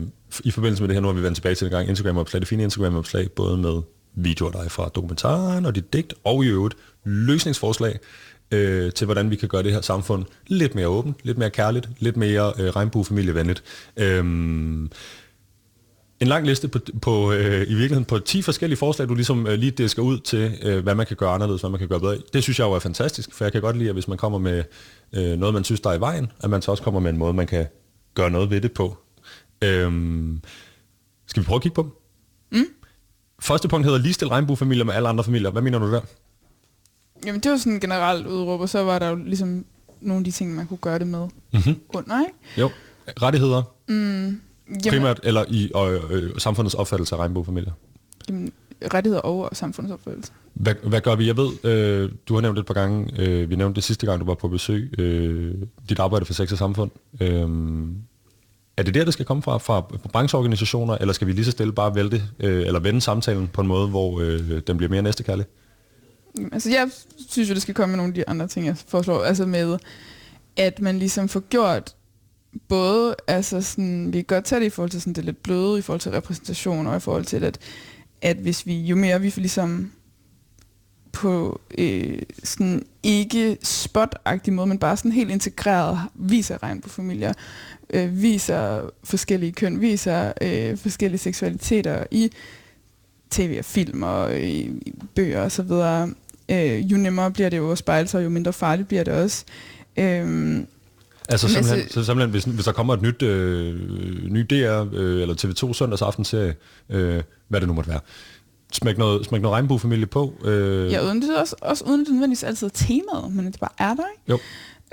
Speaker 1: i forbindelse med det her, nu har vi vendt tilbage til en gang, Instagram-opslag, det fine Instagram-opslag, både med videoer af dig fra dokumentaren og dit digt, og i øvrigt løsningsforslag øh, til, hvordan vi kan gøre det her samfund lidt mere åbent, lidt mere kærligt, lidt mere øh, regnbuefamilievenligt. Øh, en lang liste på, på øh, i virkeligheden på 10 forskellige forslag, du ligesom øh, lige disker ud til, øh, hvad man kan gøre anderledes, hvad man kan gøre bedre. Det synes jeg jo er fantastisk, for jeg kan godt lide, at hvis man kommer med øh, noget, man synes, der er i vejen, at man så også kommer med en måde, man kan gøre noget ved det på. Øhm, skal vi prøve at kigge på dem? Mm. Første punkt hedder ligestil regnbuefamilier med alle andre familier. Hvad mener du der?
Speaker 2: Jamen, det var sådan en generelt udråb, og så var der jo ligesom nogle af de ting, man kunne gøre det med
Speaker 1: Mm-hmm.
Speaker 2: under, ikke?
Speaker 1: Jo. Rettigheder,
Speaker 2: Jamen,
Speaker 1: primært, eller i øh, øh, samfundets opfattelse af regnbuefamilier.
Speaker 2: jamen, rettigheder og samfundsopfattelse.
Speaker 1: Hvad, hvad gør vi? Jeg ved, øh, du har nævnt det et par gange, øh, vi nævnte det sidste gang, du var på besøg, øh, dit arbejde for sex og samfund. Øh, er det der, det skal komme fra, fra, brancheorganisationer, eller skal vi lige så stille bare vælte, øh, eller vende samtalen på en måde, hvor øh, den bliver mere næstekærlig?
Speaker 2: Altså, jeg synes jo, det skal komme med nogle af de andre ting, jeg foreslår. Altså med, at man ligesom får gjort både, altså sådan, vi kan godt tage det i forhold til sådan det lidt bløde, i forhold til repræsentation, og i forhold til, at, at hvis vi, jo mere vi får ligesom på øh, sådan ikke spot måde, men bare sådan helt integreret viser regnbuefamilier, øh, viser forskellige køn, viser øh, forskellige seksualiteter i tv og film og i, i bøger og så videre. Øh, jo nemmere bliver det jo at spejle sig, jo mindre farligt bliver det også. Øh,
Speaker 1: Altså simpelthen,
Speaker 2: altså-
Speaker 1: så simpelthen hvis, hvis der kommer et nyt, øh, ny DR øh, eller TV2 søndags aftenserie, øh, hvad det nu måtte være, smæk noget, smæk noget regnbuefamilie på. Øh,
Speaker 2: Ja, uden det er også, også uden det nødvendigvis altid er temaet, men det bare er der, ikke?
Speaker 1: Jo.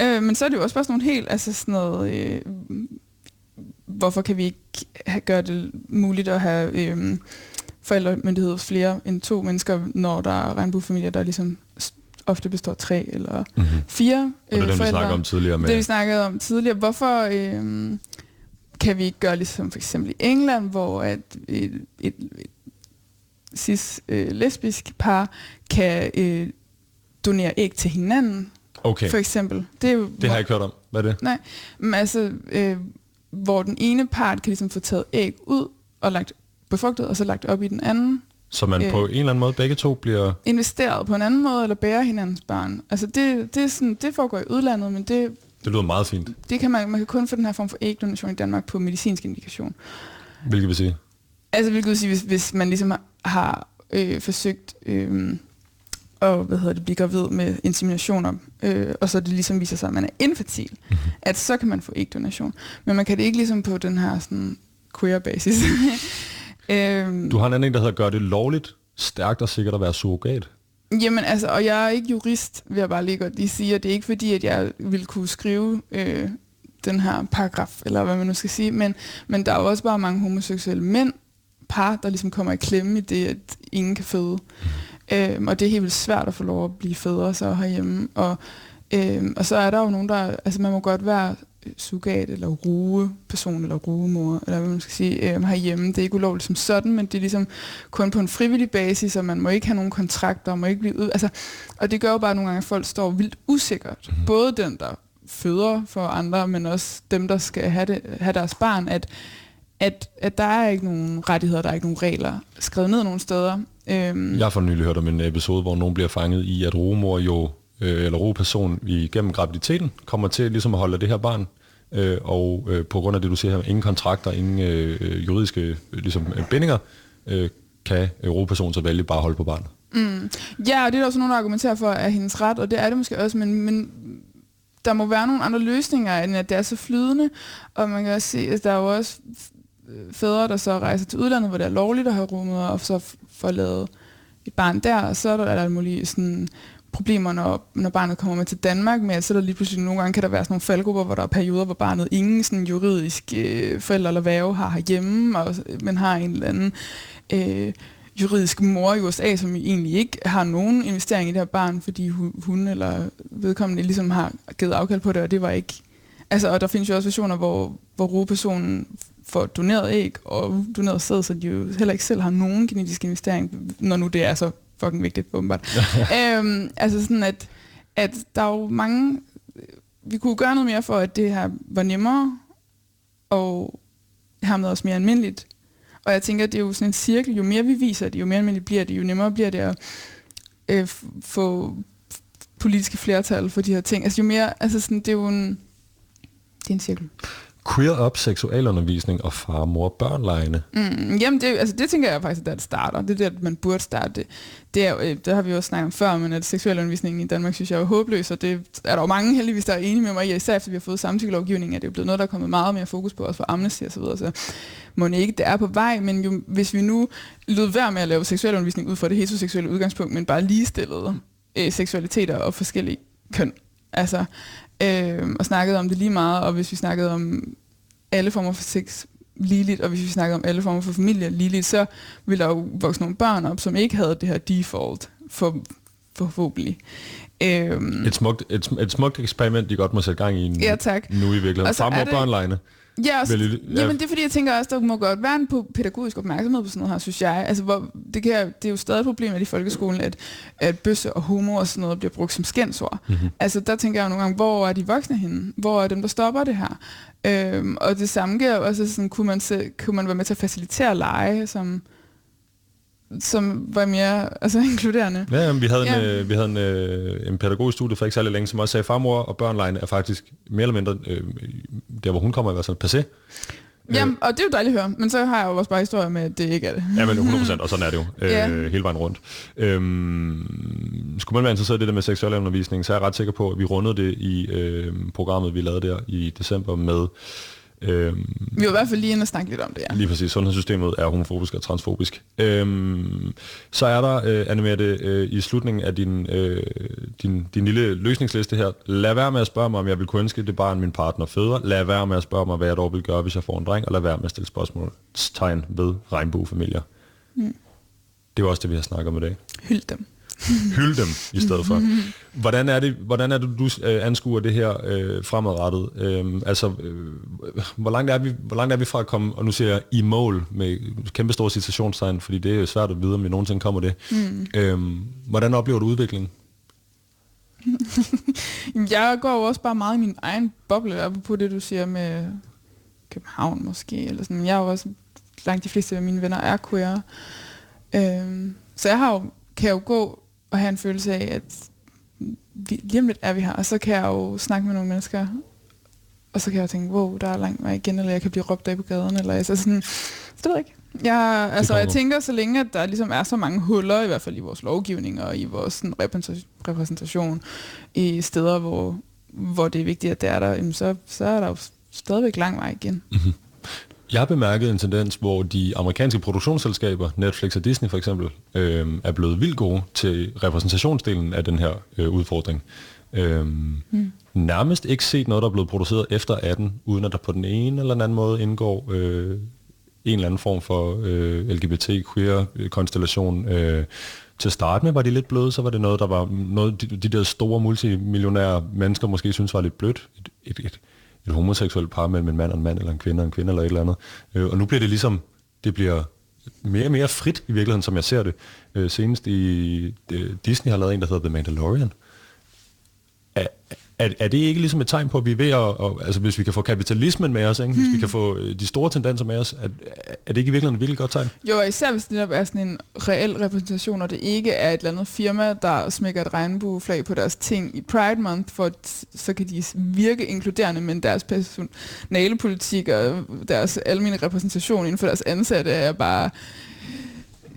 Speaker 2: Øh, men så er det jo også bare sådan nogle helt, altså sådan noget, øh, hvorfor kan vi ikke have, gøre det muligt at have øh, forældremyndighed flere end to mennesker, når der er regnbuefamilier, der ligesom ofte består af tre eller
Speaker 1: mm-hmm.
Speaker 2: fire
Speaker 1: Og det er
Speaker 2: øh,
Speaker 1: den, vi snakker om tidligere med.
Speaker 2: Det vi snakkede om tidligere. Hvorfor øh, kan vi ikke gøre ligesom for eksempel i England, hvor at et, et, et cis øh, lesbisk par kan øh, donere æg til hinanden,
Speaker 1: okay,
Speaker 2: for eksempel. Det, er jo,
Speaker 1: det har jeg ikke hørt om. Hvad er det?
Speaker 2: Nej, men altså, øh, hvor den ene part kan ligesom få taget æg ud og lagt befrugtet, og så lagt op i den anden,
Speaker 1: Så man
Speaker 2: Øh.
Speaker 1: på en eller anden måde begge to bliver...
Speaker 2: investeret på en anden måde, eller bærer hinandens barn. Altså det, det, er sådan, det foregår i udlandet, men det,
Speaker 1: Det lyder meget fint.
Speaker 2: det kan man, man kan kun få den her form for ægdonation i Danmark på medicinsk indikation.
Speaker 1: Hvilket vil sige.
Speaker 2: Altså hvilket vil sige, hvis, hvis man ligesom har, har øh, forsøgt øh, at hvad hedder det, blive gravid med inseminationer, øh, og så det ligesom viser sig, at man er infertil,
Speaker 1: Mhm.
Speaker 2: at så kan man få ægdonation. Men man kan det ikke ligesom på den her sådan, queer-basis. Øhm,
Speaker 1: Du har en anden en, der hedder gør det lovligt, stærkt og sikkert at være surrogat.
Speaker 2: Jamen altså, og jeg er ikke jurist, vil jeg bare lige godt lige sige, og det er ikke fordi, at jeg vil kunne skrive øh, den her paragraf, eller hvad man nu skal sige, men, men der er jo også bare mange homoseksuelle mænd, par, der ligesom kommer i klemme i det, at ingen kan føde. Øhm, og det er helt vildt svært at få lov at blive fædre så herhjemme. Og, øhm, og så er der jo nogen, der... Altså man må godt være surrogat eller rugeperson eller rugemor, eller hvad man skal sige, øhm, herhjemme. Det er ikke ulovligt som sådan, men det er ligesom kun på en frivillig basis, og man må ikke have nogen kontrakter, og må ikke blive ud... Altså, og det gør jo bare nogle gange, at folk står vildt usikkert. Mm. Både den, der føder for andre, men også dem, der skal have, det, have deres barn, at, at, at der er ikke nogen rettigheder, der er ikke nogen regler skrevet ned nogen steder. Øhm,
Speaker 1: Jeg har for nylig hørt om en episode, hvor nogen bliver fanget i, at rugemor jo, øh, eller roperson igennem graviditeten, kommer til ligesom at holde det her barn, øh, og øh, på grund af det, du siger her, ingen kontrakter, ingen øh, juridiske øh, ligesom, øh, bindinger, øh, kan øh, så vælge bare at holde på barnet.
Speaker 2: Mm. Ja, og det er der også nogen, der argumenterer for, at hendes ret, og det er det måske også, men, men der må være nogle andre løsninger, end at det er så flydende, og man kan også se, at der er jo også fædre, der så rejser til udlandet, hvor det er lovligt at have rummet, og så får lavet et barn der, og så er der, er der mulige sådan, problemer, når, når barnet kommer med til Danmark, men så er der lige pludselig nogle gange kan der være sådan nogle faldgrupper, hvor der er perioder, hvor barnet ingen sådan juridisk øh, forælder eller værge har herhjemme, og, øh, men har en eller anden øh, juridisk mor i USA, som egentlig ikke har nogen investering i det her barn, fordi hun, hun eller vedkommende ligesom har givet afkald på det, og det var ikke... Altså, og der findes jo også versioner, hvor, hvor roepersonen får doneret æg og doneret sæd, så de jo heller ikke selv har nogen genetisk investering, når nu det er så fucking vigtigt, åbenbart. øhm, altså sådan, at, at der er jo mange... Vi kunne gøre noget mere for, at det her var nemmere, og hermed også mere almindeligt. Og jeg tænker, at det er jo sådan en cirkel. Jo mere vi viser det, jo mere almindeligt bliver det, jo nemmere bliver det at øh, få politiske flertal for de her ting. Altså jo mere, altså sådan, det er jo en, det er en cirkel.
Speaker 1: Queer up seksualundervisning og far, mor, børn.
Speaker 2: Mm, jamen, det, altså, det tænker jeg faktisk, at det starter. Det er der, man burde starte. Det, det, er, øh, det har vi jo snakket om før, men at seksualundervisningen i Danmark, synes jeg er håbløs, og det er der jo mange heldigvis, der er enige med mig i, især efter vi har fået samtykkelovgivning, at det er blevet noget, der er kommet meget mere fokus på, også for amnesty og så videre. Så må ikke, det er på vej, men jo, hvis vi nu lød være med at lave seksualundervisning ud fra det heteroseksuelle udgangspunkt, men bare ligestillede øh, seksualiteter og forskellige køn, altså, øh, og snakkede om det lige meget, og hvis vi snakkede om alle former for sex ligeligt, og hvis vi snakkede om alle former for familie ligeligt, så vil der jo vokse nogle børn op, som ikke havde det her default, for, forhåbentlig.
Speaker 1: Øhm, et, smukt, et, et smukt eksperiment, de godt må sætte gang i
Speaker 2: ja, tak.
Speaker 1: nu i virkeligheden. Far, mor, børnlejene.
Speaker 2: Ja, også, Vel, ja. jamen det er fordi, jeg tænker også, der må godt være en pædagogisk opmærksomhed på sådan noget her, synes jeg. Altså, hvor, det, kan, det er jo stadig et problem i folkeskolen, at, at bøsse og homo og sådan noget bliver brugt som skændsord. Mm-hmm. Altså der tænker jeg jo nogle gange, hvor er de voksne henne? Hvor er dem, der stopper det her? Øhm, og det samme gør også, sådan, kunne, man se, kunne man være med til at facilitere lege, som, som var mere altså, inkluderende.
Speaker 1: Ja, jamen, vi havde, ja. en, øh, vi havde en, øh, en pædagogisk studie for ikke særlig længe, som også sagde, farmor og børnlejen er faktisk mere eller mindre, øh, der hvor hun kommer, i hvert fald passé.
Speaker 2: Jamen, og det er jo dejligt at høre, men så har jeg jo også bare historie med, at det ikke er det.
Speaker 1: Ja, men 100%, og sådan er det jo, øh, ja. hele vejen rundt. Øhm, skulle man være interesseret i det der med seksuel undervisning, så er jeg ret sikker på, at vi rundede det i øh, programmet, vi lavede der i december med
Speaker 2: Øhm, vi var i hvert fald lige inde og snakke lidt om det, ja.
Speaker 1: Lige præcis. Sundhedssystemet er homofobisk og transfobisk. Øhm, så er der, øh, Annemette, øh, i slutningen af din, øh, din, din lille løsningsliste her, lad være med at spørge mig, om jeg vil kunne ønske det barn, min partner føder. Lad være med at spørge mig, hvad jeg dog vil gøre, hvis jeg får en dreng, og lad være med at stille spørgsmålstegn ved regnbuefamilier. Mm. Det er også det, vi har snakket om i dag.
Speaker 2: Hyld dem.
Speaker 1: Hylde dem i stedet for. Hvordan er det, hvordan er det du øh, anskuer det her øh, fremadrettet? Øh, altså, øh, hvor, langt er vi, hvor langt er vi fra at komme, og nu siger jeg i mål med kæmpe store citationstegn, fordi det er jo svært at vide, om vi nogensinde kommer det. Mm. Øh, hvordan oplever du udviklingen?
Speaker 2: jeg går jo også bare meget i min egen boble, på det du siger med København måske, eller sådan. Jeg er jo også, langt de fleste af mine venner er queer. Øh, så jeg har jo, kan jo gå og have en følelse af, at vi, lige om lidt er vi her, og så kan jeg jo snakke med nogle mennesker, og så kan jeg tænke, wow, der er langt vej igen, eller jeg kan blive råbt af på gaden, eller altså sådan, det ved jeg ikke. Jeg, altså, jeg tænker, så længe at der ligesom er så mange huller, i hvert fald i vores lovgivning og i vores sådan, repræsentation i steder, hvor, hvor det er vigtigt, at det er der, jamen, så, så er der jo stadigvæk lang vej igen. Mm-hmm.
Speaker 1: Jeg har bemærket en tendens, hvor de amerikanske produktionsselskaber, Netflix og Disney for eksempel, øh, er blevet vildt gode til repræsentationsdelen af den her øh, udfordring. Øh, mm. Nærmest ikke set noget, der er blevet produceret efter 18, uden at der på den ene eller den anden måde indgår øh, en eller anden form for øh, LGBT-queer-konstellation. Øh, til at starte med var de lidt bløde, så var det noget, der var noget, de, de der store multimillionære mennesker måske synes var lidt blødt. Et, et, et, et homoseksuelt par mellem en mand og en mand, eller en kvinde og en kvinde, eller et eller andet. Øh, og nu bliver det ligesom, det bliver mere og mere frit i virkeligheden, som jeg ser det. Øh, senest i øh, Disney har lavet en, der hedder The Mandalorian, er, er det ikke ligesom et tegn på, at vi er ved at, og, altså hvis vi kan få kapitalismen med os, ikke? hvis hmm. vi kan få øh, de store tendenser med os, er, er det ikke i virkeligheden et virkelig godt tegn?
Speaker 2: Jo, især hvis det er sådan en reel repræsentation, og det ikke er et eller andet firma, der smækker et regnbueflag på deres ting i Pride Month, for så kan de virke inkluderende, men deres personalepolitik og deres almindelige repræsentation inden for deres ansatte er bare,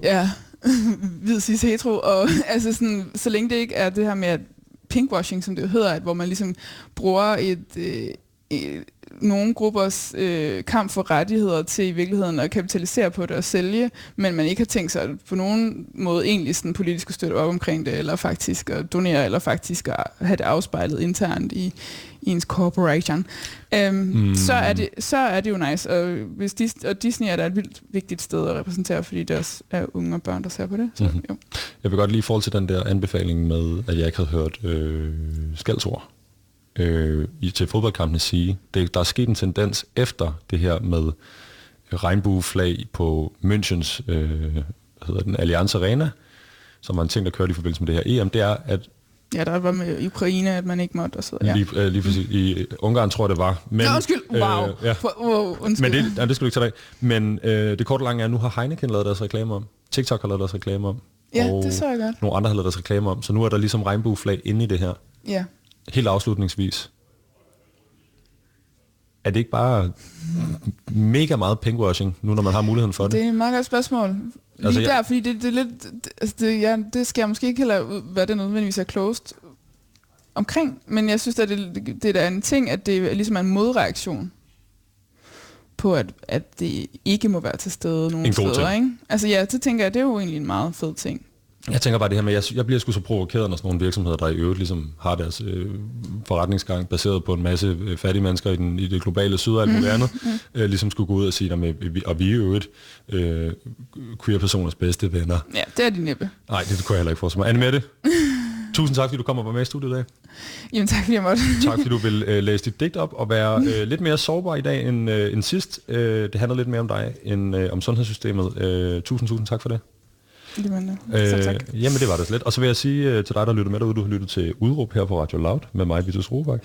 Speaker 2: ja, hvid cis hetero, og altså sådan, så længe det ikke er det her med, at pinkwashing, som det jo hedder, at hvor man ligesom bruger et, øh, et nogle gruppers øh, kamp for rettigheder til i virkeligheden at kapitalisere på det og sælge, men man ikke har tænkt sig at på nogen måde egentlig sådan politisk at støtte op omkring det, eller faktisk at donere, eller faktisk at have det afspejlet internt i, i ens corporation. Um, mm. så, er det, så er det jo nice. Og, hvis Disney, og Disney er da et vildt vigtigt sted at repræsentere, fordi det også er unge og børn, der ser på det. Så, mm-hmm. jo.
Speaker 1: Jeg vil godt lige i forhold til den der anbefaling med, at jeg ikke havde hørt øh, skældsord øh, til fodboldkampene sige, det, der er sket en tendens efter det her med regnbueflag på Münchens øh, hvad hedder den, Allianz Arena, som var en ting, der kørte i forbindelse med det her EM, det er, at
Speaker 2: Ja, der var med Ukraine, at man ikke måtte og så
Speaker 1: ja.
Speaker 2: ja.
Speaker 1: lige, øh, lige præcis, i Ungarn tror jeg, det var. Men,
Speaker 2: Nå, undskyld. Wow.
Speaker 1: Øh, ja.
Speaker 2: Wow, undskyld.
Speaker 1: Men det, ja, det skal du ikke tage dig af. Men øh, det korte og lange er, at nu har Heineken lavet deres reklamer om. TikTok har lavet deres reklamer om.
Speaker 2: Ja,
Speaker 1: og
Speaker 2: det så jeg godt.
Speaker 1: nogle andre har lavet deres reklamer om. Så nu er der ligesom regnbueflag inde i det her.
Speaker 2: Ja.
Speaker 1: Helt afslutningsvis. Er det ikke bare mega meget pinkwashing, nu når man har muligheden for det?
Speaker 2: Det er et meget godt spørgsmål. Lige
Speaker 1: Altså,
Speaker 2: altså,
Speaker 1: jeg-
Speaker 2: der, fordi det, det er lidt... Det, altså det, ja, det skal jeg måske ikke heller ud, hvad det nødvendigvis er closed omkring, men jeg synes, at det, det er da en ting, at det ligesom er en modreaktion på, at, at det ikke må være til stede nogen
Speaker 1: En
Speaker 2: steder.
Speaker 1: ting.
Speaker 2: Ikke? Altså ja, så tænker jeg, det er jo egentlig en meget fed ting.
Speaker 1: Jeg tænker bare det her med, jeg, jeg bliver sgu så provokeret, når sådan nogle virksomheder, der i øvrigt ligesom har deres øh, forretningsgang baseret på en masse øh, fattige mennesker i, den, i det globale syd og alt muligt andet, øh, ligesom skulle gå ud og sige, at vi, og vi er øvrigt øh, queer-personers bedste venner.
Speaker 2: Ja, det er de næppe.
Speaker 1: Nej, det kunne jeg heller ikke forestille mig. Anne Mette, tusind tak, fordi du kom og var med i studiet i dag.
Speaker 2: Jamen tak, fordi jeg måtte.
Speaker 1: Tak, fordi du vil øh, læse dit digt op og være øh, lidt mere sårbar i dag end, øh, end sidst. Øh, det handler lidt mere om dig end øh, om sundhedssystemet. Øh, tusind, tusind tak for det.
Speaker 2: Jamen, øh, så tak.
Speaker 1: jamen det var det slet. Og så vil jeg sige øh, til dig, der lytter med derude, du har lyttet til Udråb her på Radio Loud med mig, Vitus Robak.